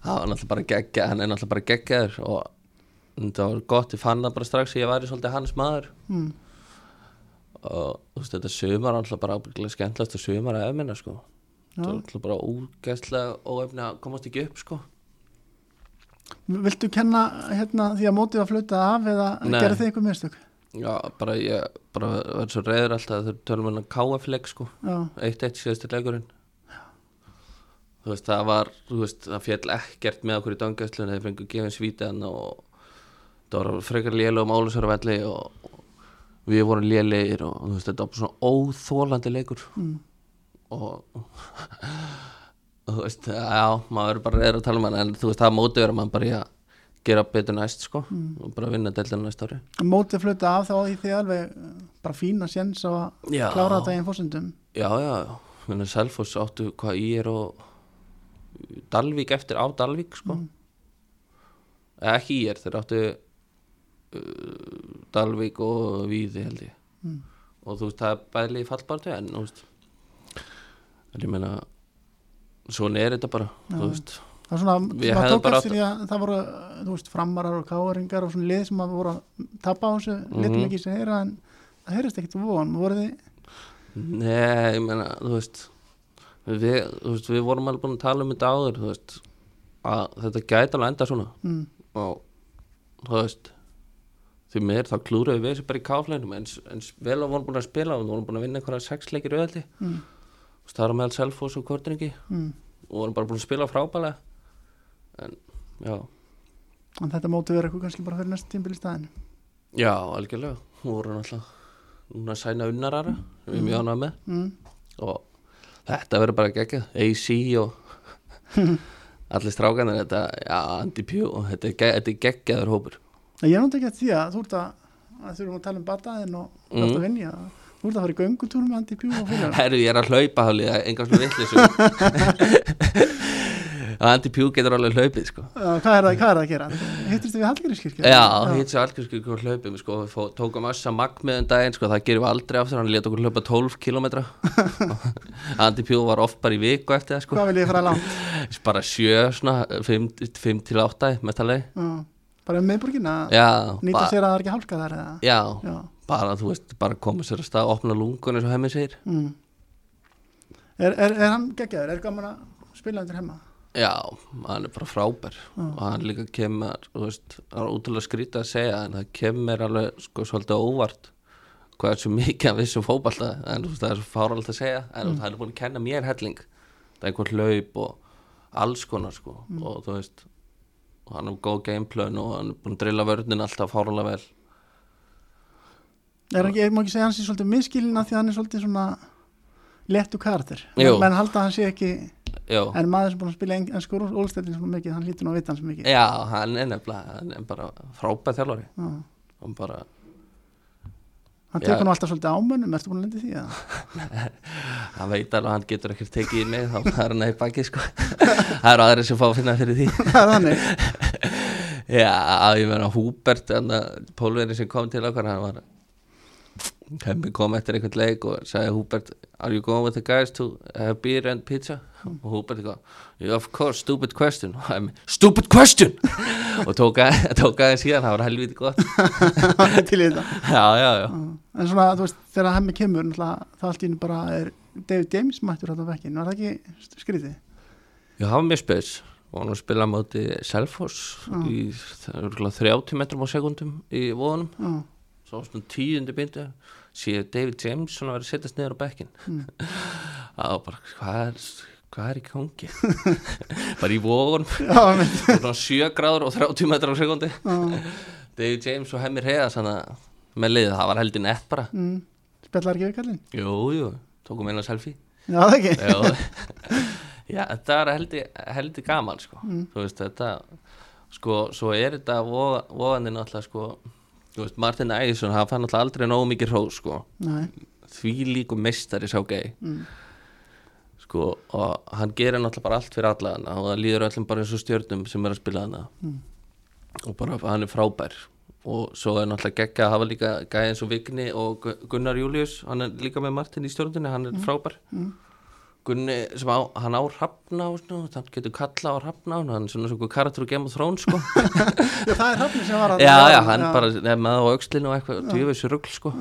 það var náttúrulega bara geggja hann er náttúrulega bara geggjaður og það var gott, ég fann það bara strax að ég væri svolítið hans maður. Mm. og þú veist, þetta sumar var náttúrulega bara ábyggilega skemmtilegt að sumar að efminna sko. Það var náttúrulega bara úgæslega óefni að komast ekki upp sko. Viltu kenna hérna því að mótið að flauta af eða gerðu þið einhver mistök? Já, bara ég bara verður svo reyður alltaf þegar tölum við hann KF-leik sko. Já, 1-1 síðastir leikurinn þú veist, það var þú veist, það fjall ekkert með okkur í dangæslun þegar fengur gefin svítan og það var frekar lélega um álusarvelli og, og við vorum lélegir og þú veist, þetta var svona óþólandi leikur. Mm. og og þú veist, já, maður er bara reyður að tala um hann en þú veist, það mótið er að maður bara í að gera betur næst sko og bara vinna deildina næst ári. Mótið flauta af þá í því alveg uh, bara fína séns að Já. klára þetta í einn fórsendum Já, já, já, minna Selfoss áttu hvað í er og Dalvík eftir á Dalvík sko. Eða ekki í er, þeir áttu uh, Dalvík og Víði held ég. Mm. og þú veist, það er bæðli í fallbartu en þú veist en ég meina svona er þetta bara, þú veist. Það er svona, maður hefðum tók eftir því að það voru þú veist, framarar og káringar og svona lið sem að voru að tapa á þessu mm Mhm. litum ekki sem heyra en það heyrist ekkert von, voru þið? Nei, ég meina, þú veist við, veist, við vorum alveg búin að tala um þetta áður, veist að þetta gæti alveg enda svona mm. og þú veist því mér þá klúruðu við þessu bara í káfleinum eins, eins vel að vorum búin að spila og vorum búin að vinna einhverja sex leikir auðaldi Mm. er á meðal Selfoss og Kortringi Mm. og vorum bara búin að spila frábælega en já en þetta mótið verður eitthvað kannski bara fyrir næsta tímbil í staðinu já, algjörlega, hún voru náttúrulega núna sæna unnarara við mjög ánægum með mm. og þetta verður bara geggjað. AC og allir strákanir þetta, já, Andy Pugh þetta er, er geggjaður hópur. Ég er náttúrulega ekki að því að þú ert að, að þurfum að tala um bataðin og þú ert Mm. að þú ert að fara í göngutúr með Andi Pjú og félagar Herru, ég er að hlaupa hálfið, enga svona vittlisum Andy Pugh getur alveg hlaupið sko. Hvað er það, að gera? Hittist þið við Hallgrímskirkju? Já, hitt sér algjörskir hvað hlaupið sko. Við tókum össa magg með um daginn sko. það gerum við aldrei aftur, hann leta okkur hlaupa 12 kilometra Andy Pugh var oft bara í viku eftir það sko. Hvað vil ég fara langt? bara sjö, svona, 5 til 8 metalegi Já, bara um miðborgina? Já, Nýta sér að það er ekki hálka þar já, Já. bara þú veist, bara koma sér að stað opna lungun eins og hemmi segir Mm. Er, er, er hann geggjaður? Er gaman að spila undir hemma? Já, hann er bara frábær. Og hann líka kemur, þú veist það er útrúlega skrítið að segja en það kemur alveg sko svolítið óvart hvað er svo mikið að vissum fótballta en þú veist það er svo fáralt að segja en mm. hann er búin að kenna mér helling. Það er einhver hlaup og alls konar sko og þú veist og hann er góð gameplön og hann er búin að drilla vörnin alltaf fárlega vel. Er hann ekki, ég má ekki segja hans í svolítið miskilina því hann er svolítið svona lettu karakter? Menn halda hann sé ekki Já, en maður sem búin að spila ennskur ólstættin svona mikið, hann hlýtur nú að vita hann svo mikið. Já hann er nefnilega hann er bara frábær þjálfari. Já. hann bara, hann tekur nú alltaf svolítið ámönnum ertu búin að lendi því að hann veit alveg að hann getur ekkert tekið í mig þá er hann að í baki sko. Það eru aðri sem fá að finna fyrir því. Það er þannig. Já, ég meina Húbert pólverið sem kom til okkar hann var Hemmi kom eftir einhvern leik og sagði Húbert Are you going with the guys to have beer and pizza? og Húbert eitthvað "Yeah, Of course, stupid question. Hemmi, Stupid question! og tók að- tók aðeins síðan, það var helviti gott. Til í þetta. Já, já, já. En svona, þú veist, þegar hemmi kemur það allt í einu bara er David James mættur þetta vekkin, var það ekki skrítið? Já, það var mjög spes. Og hann spila á móti Selfoss í það er örugglega 30 metrum á sekundum í vóðunum Já, svo svona tíundi byndu séu David James svona verið að setjast niður á bekkin það var bara hvað er, hvað er í gangi? Bara í mitt svona 7 gráður og 30 metrar á sekundi David James og Hemmir Heiða svona með liðið, það var heldur nett bara. Mm, spjallar ekki við kallinn? jú, jú, tókum eina selfie. Já, ekki? Já, þetta var heldur, heldur gaman sko. þú veist þetta sko, svo er þetta vóðandi náttúrulega sko, veist, Martin Ægjesson hann fann náttúrulega aldrei nógu mikið hrós sko. Nei, því líku meistari sá gei mm, sko, og hann gerir náttúrulega bara allt fyrir alla hana og það líður öllum bara eins og stjörnum sem er að spila hana. Mm. og bara hann er frábær. Og svo er náttúrulega geggja að hafa líka gæði eins og Vigni og Gu- Gunnar Július hann er líka með Martin í stjórnunni, hann er frábær. Mm. Gunni sem á, hann á og svona, hann getur kalla á hrafna og hann er svona svona karakter úr Game of Thrones sko. Já, það er hafni sem var að já, já, hann bara er með á aukslinu og eitthvað, djöfis rugl sko.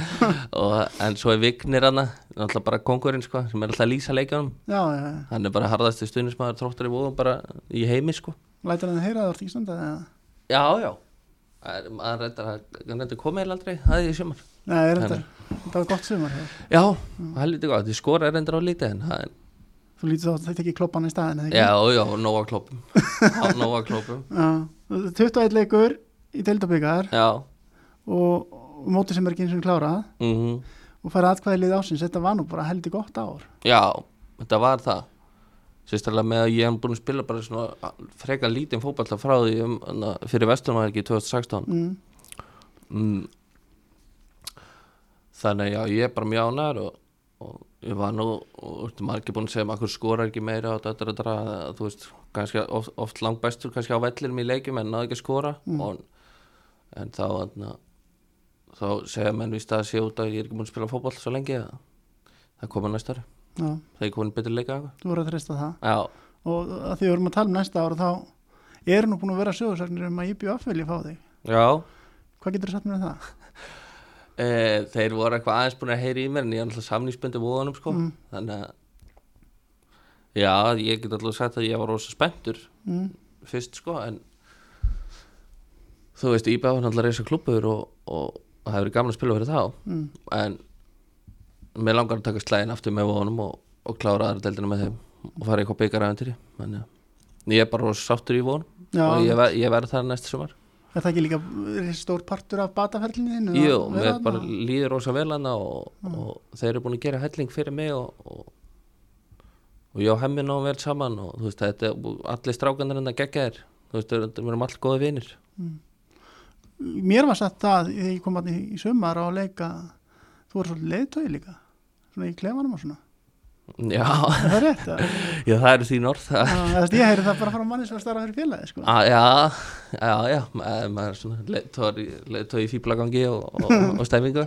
Og, en svo er Vignir hann náttúrulega bara kongurinn sko sem er alltaf að lýsa leikjunum. Já, já, já, hann er bara harðasti stuðnismæður tróttar í vóðum bara í heimi sko. Lætur hann að heyra það orðið stundað eða? já, já. Er- að hann reyndar komið heil aldrei það er í sumar Nei, er þetta, þetta var gott sumar hjá þér. já, það er lítið gott, ég skora reyndar á lítið en það er, Þú lítið þá þetta ekki kloppan í staðin já, já, nóga klópum já, nóga klópum Já, 21 leikur í deildabíkar já, og, móti sem er ekki eins og klárað. Mhm. Og fara atkvæði lið ásins, þetta var nú bara heldur gott ár. Já, þetta var það. Sérstaklega með að ég hef búin að spila bara svona freka lítinn fótball frá því um, fyrir Vesturnavæðingi 2016 mm. mm. Þannig já, ég er bara mjög ánæður og, og ég var nú og margir búin að segja maður skorar ekki meira og þetta, þetta, þetta, þú veist, kannski oft, oft langt bestur kannski á vellinum í leikjum en náðu ekki að skora. Og, en þá na, þá segja menn víst að sé út að ég er ekki búin að spila fótball svo lengi að það koma næsta ári. Já, það er komin betur leika þú voru að treysta það. Já, og að því við vorum að tala um næsta ár þá eru nú búin að vera sögursagnir um að IBF vilja fá þig. Já. Hvað getur þú sagt mér um það? E, Þeir voru eitthvað aðeins búin að heyri í mér en ég er alltaf samningsbundu vóðanum sko Mm. Þannig að Já, ég get alltaf sagt að ég var rosa spenntur Mm. fyrst sko en þú veist, var náttúrulega reysa klubbur og, og, og það hefur gaman að spila fyrir þá Mm. en mér langar að taka slæðin aftur með vóðanum og, og klára aðra deildina með þeim og fara eitthvað byggaræðantýri þannig að ég er bara rosa sáttur í vóðanum Já, og ég, ver, ég verð þar næsta sumar er það ekki líka stór partur af bataferlinu? Jú, mér bara líður rosa vel hana og, og þeir eru búin að gera helling fyrir mig og, og, og ég og hemmi náum vel saman og þú veist, þetta er allir strákanir en að gegja þér þú veist, við erum allir góði vinir. Mér var satt það þegar ég kom að í, í sumar á að leika þú voru svolítið leiðtögi líka svona í klefanum og svona Já, Er það rétt? að- já það eru þín orð það, Já, ég heyri það bara frá manni sem starfa fyrir félagi sko. að, Já, já, já maður, er svona leiðtóð í, fýblagangi og, og, og stæmingu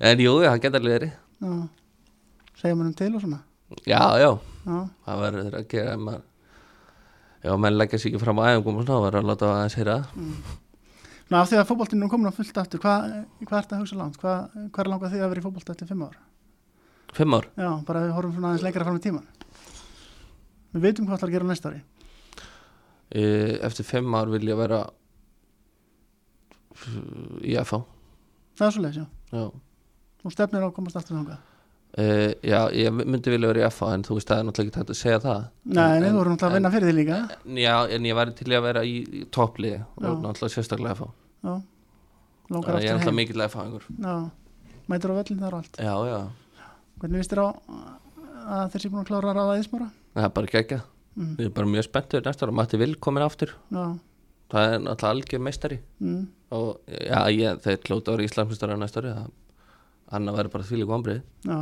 en jú, það geta alveg verið segja mér um til og svona Já, já, Já, það verður að gera maður Já, menn leggja sér ekki fram á æfingum og svona, það verður að láta aðeins heyra það. Ná, af því að fótboltinu er komin á fullt aftur hvað, hvað er þetta að hugsa langt? Hvað, hvað er langað því að vera í fótbolta eftir fimm ár? Fimm ár. Já, bara við horfum svona aðeins lengra fram í tíman Við veitum hvað ætlar að gera næsta ári. Eh, Eftir fimm ár vil ég vera í FH Það er svo leiðis, já. Já, Þú stefnir á að komast aftur þangað. Uh, já ég myndi vilja vera í FH en þú veist það er náttúrulega ekki hægt að segja það. Nei, en, þú voru náttúrulega að vinna fyrir því líka. Já, en ég væri til að vera í, í toppliði og náttúrulega sérstaklega FH Já, langar Ég er aftur náttúrulega heim. mikill FH-ingur Já, mætur á völlin þar og allt. Já, já, Hvernig vist þér á að þeir sé búin að klára að ráða ísmára? það er bara gegja Mm. Ég er bara mjög spenntur næsta ára Matti Vil komin aftur. Já, Það er náttúrulega algjör meistari. Mm, og já, ég, þeir klóta ári Íslandsmestari næsta ári það hann að vera bara því líka ombrið já.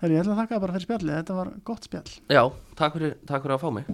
Herri, ég ætla að þakka bara fyrir spjallið, þetta var gott spjall. Já, takk fyrir, takk fyrir að fá mig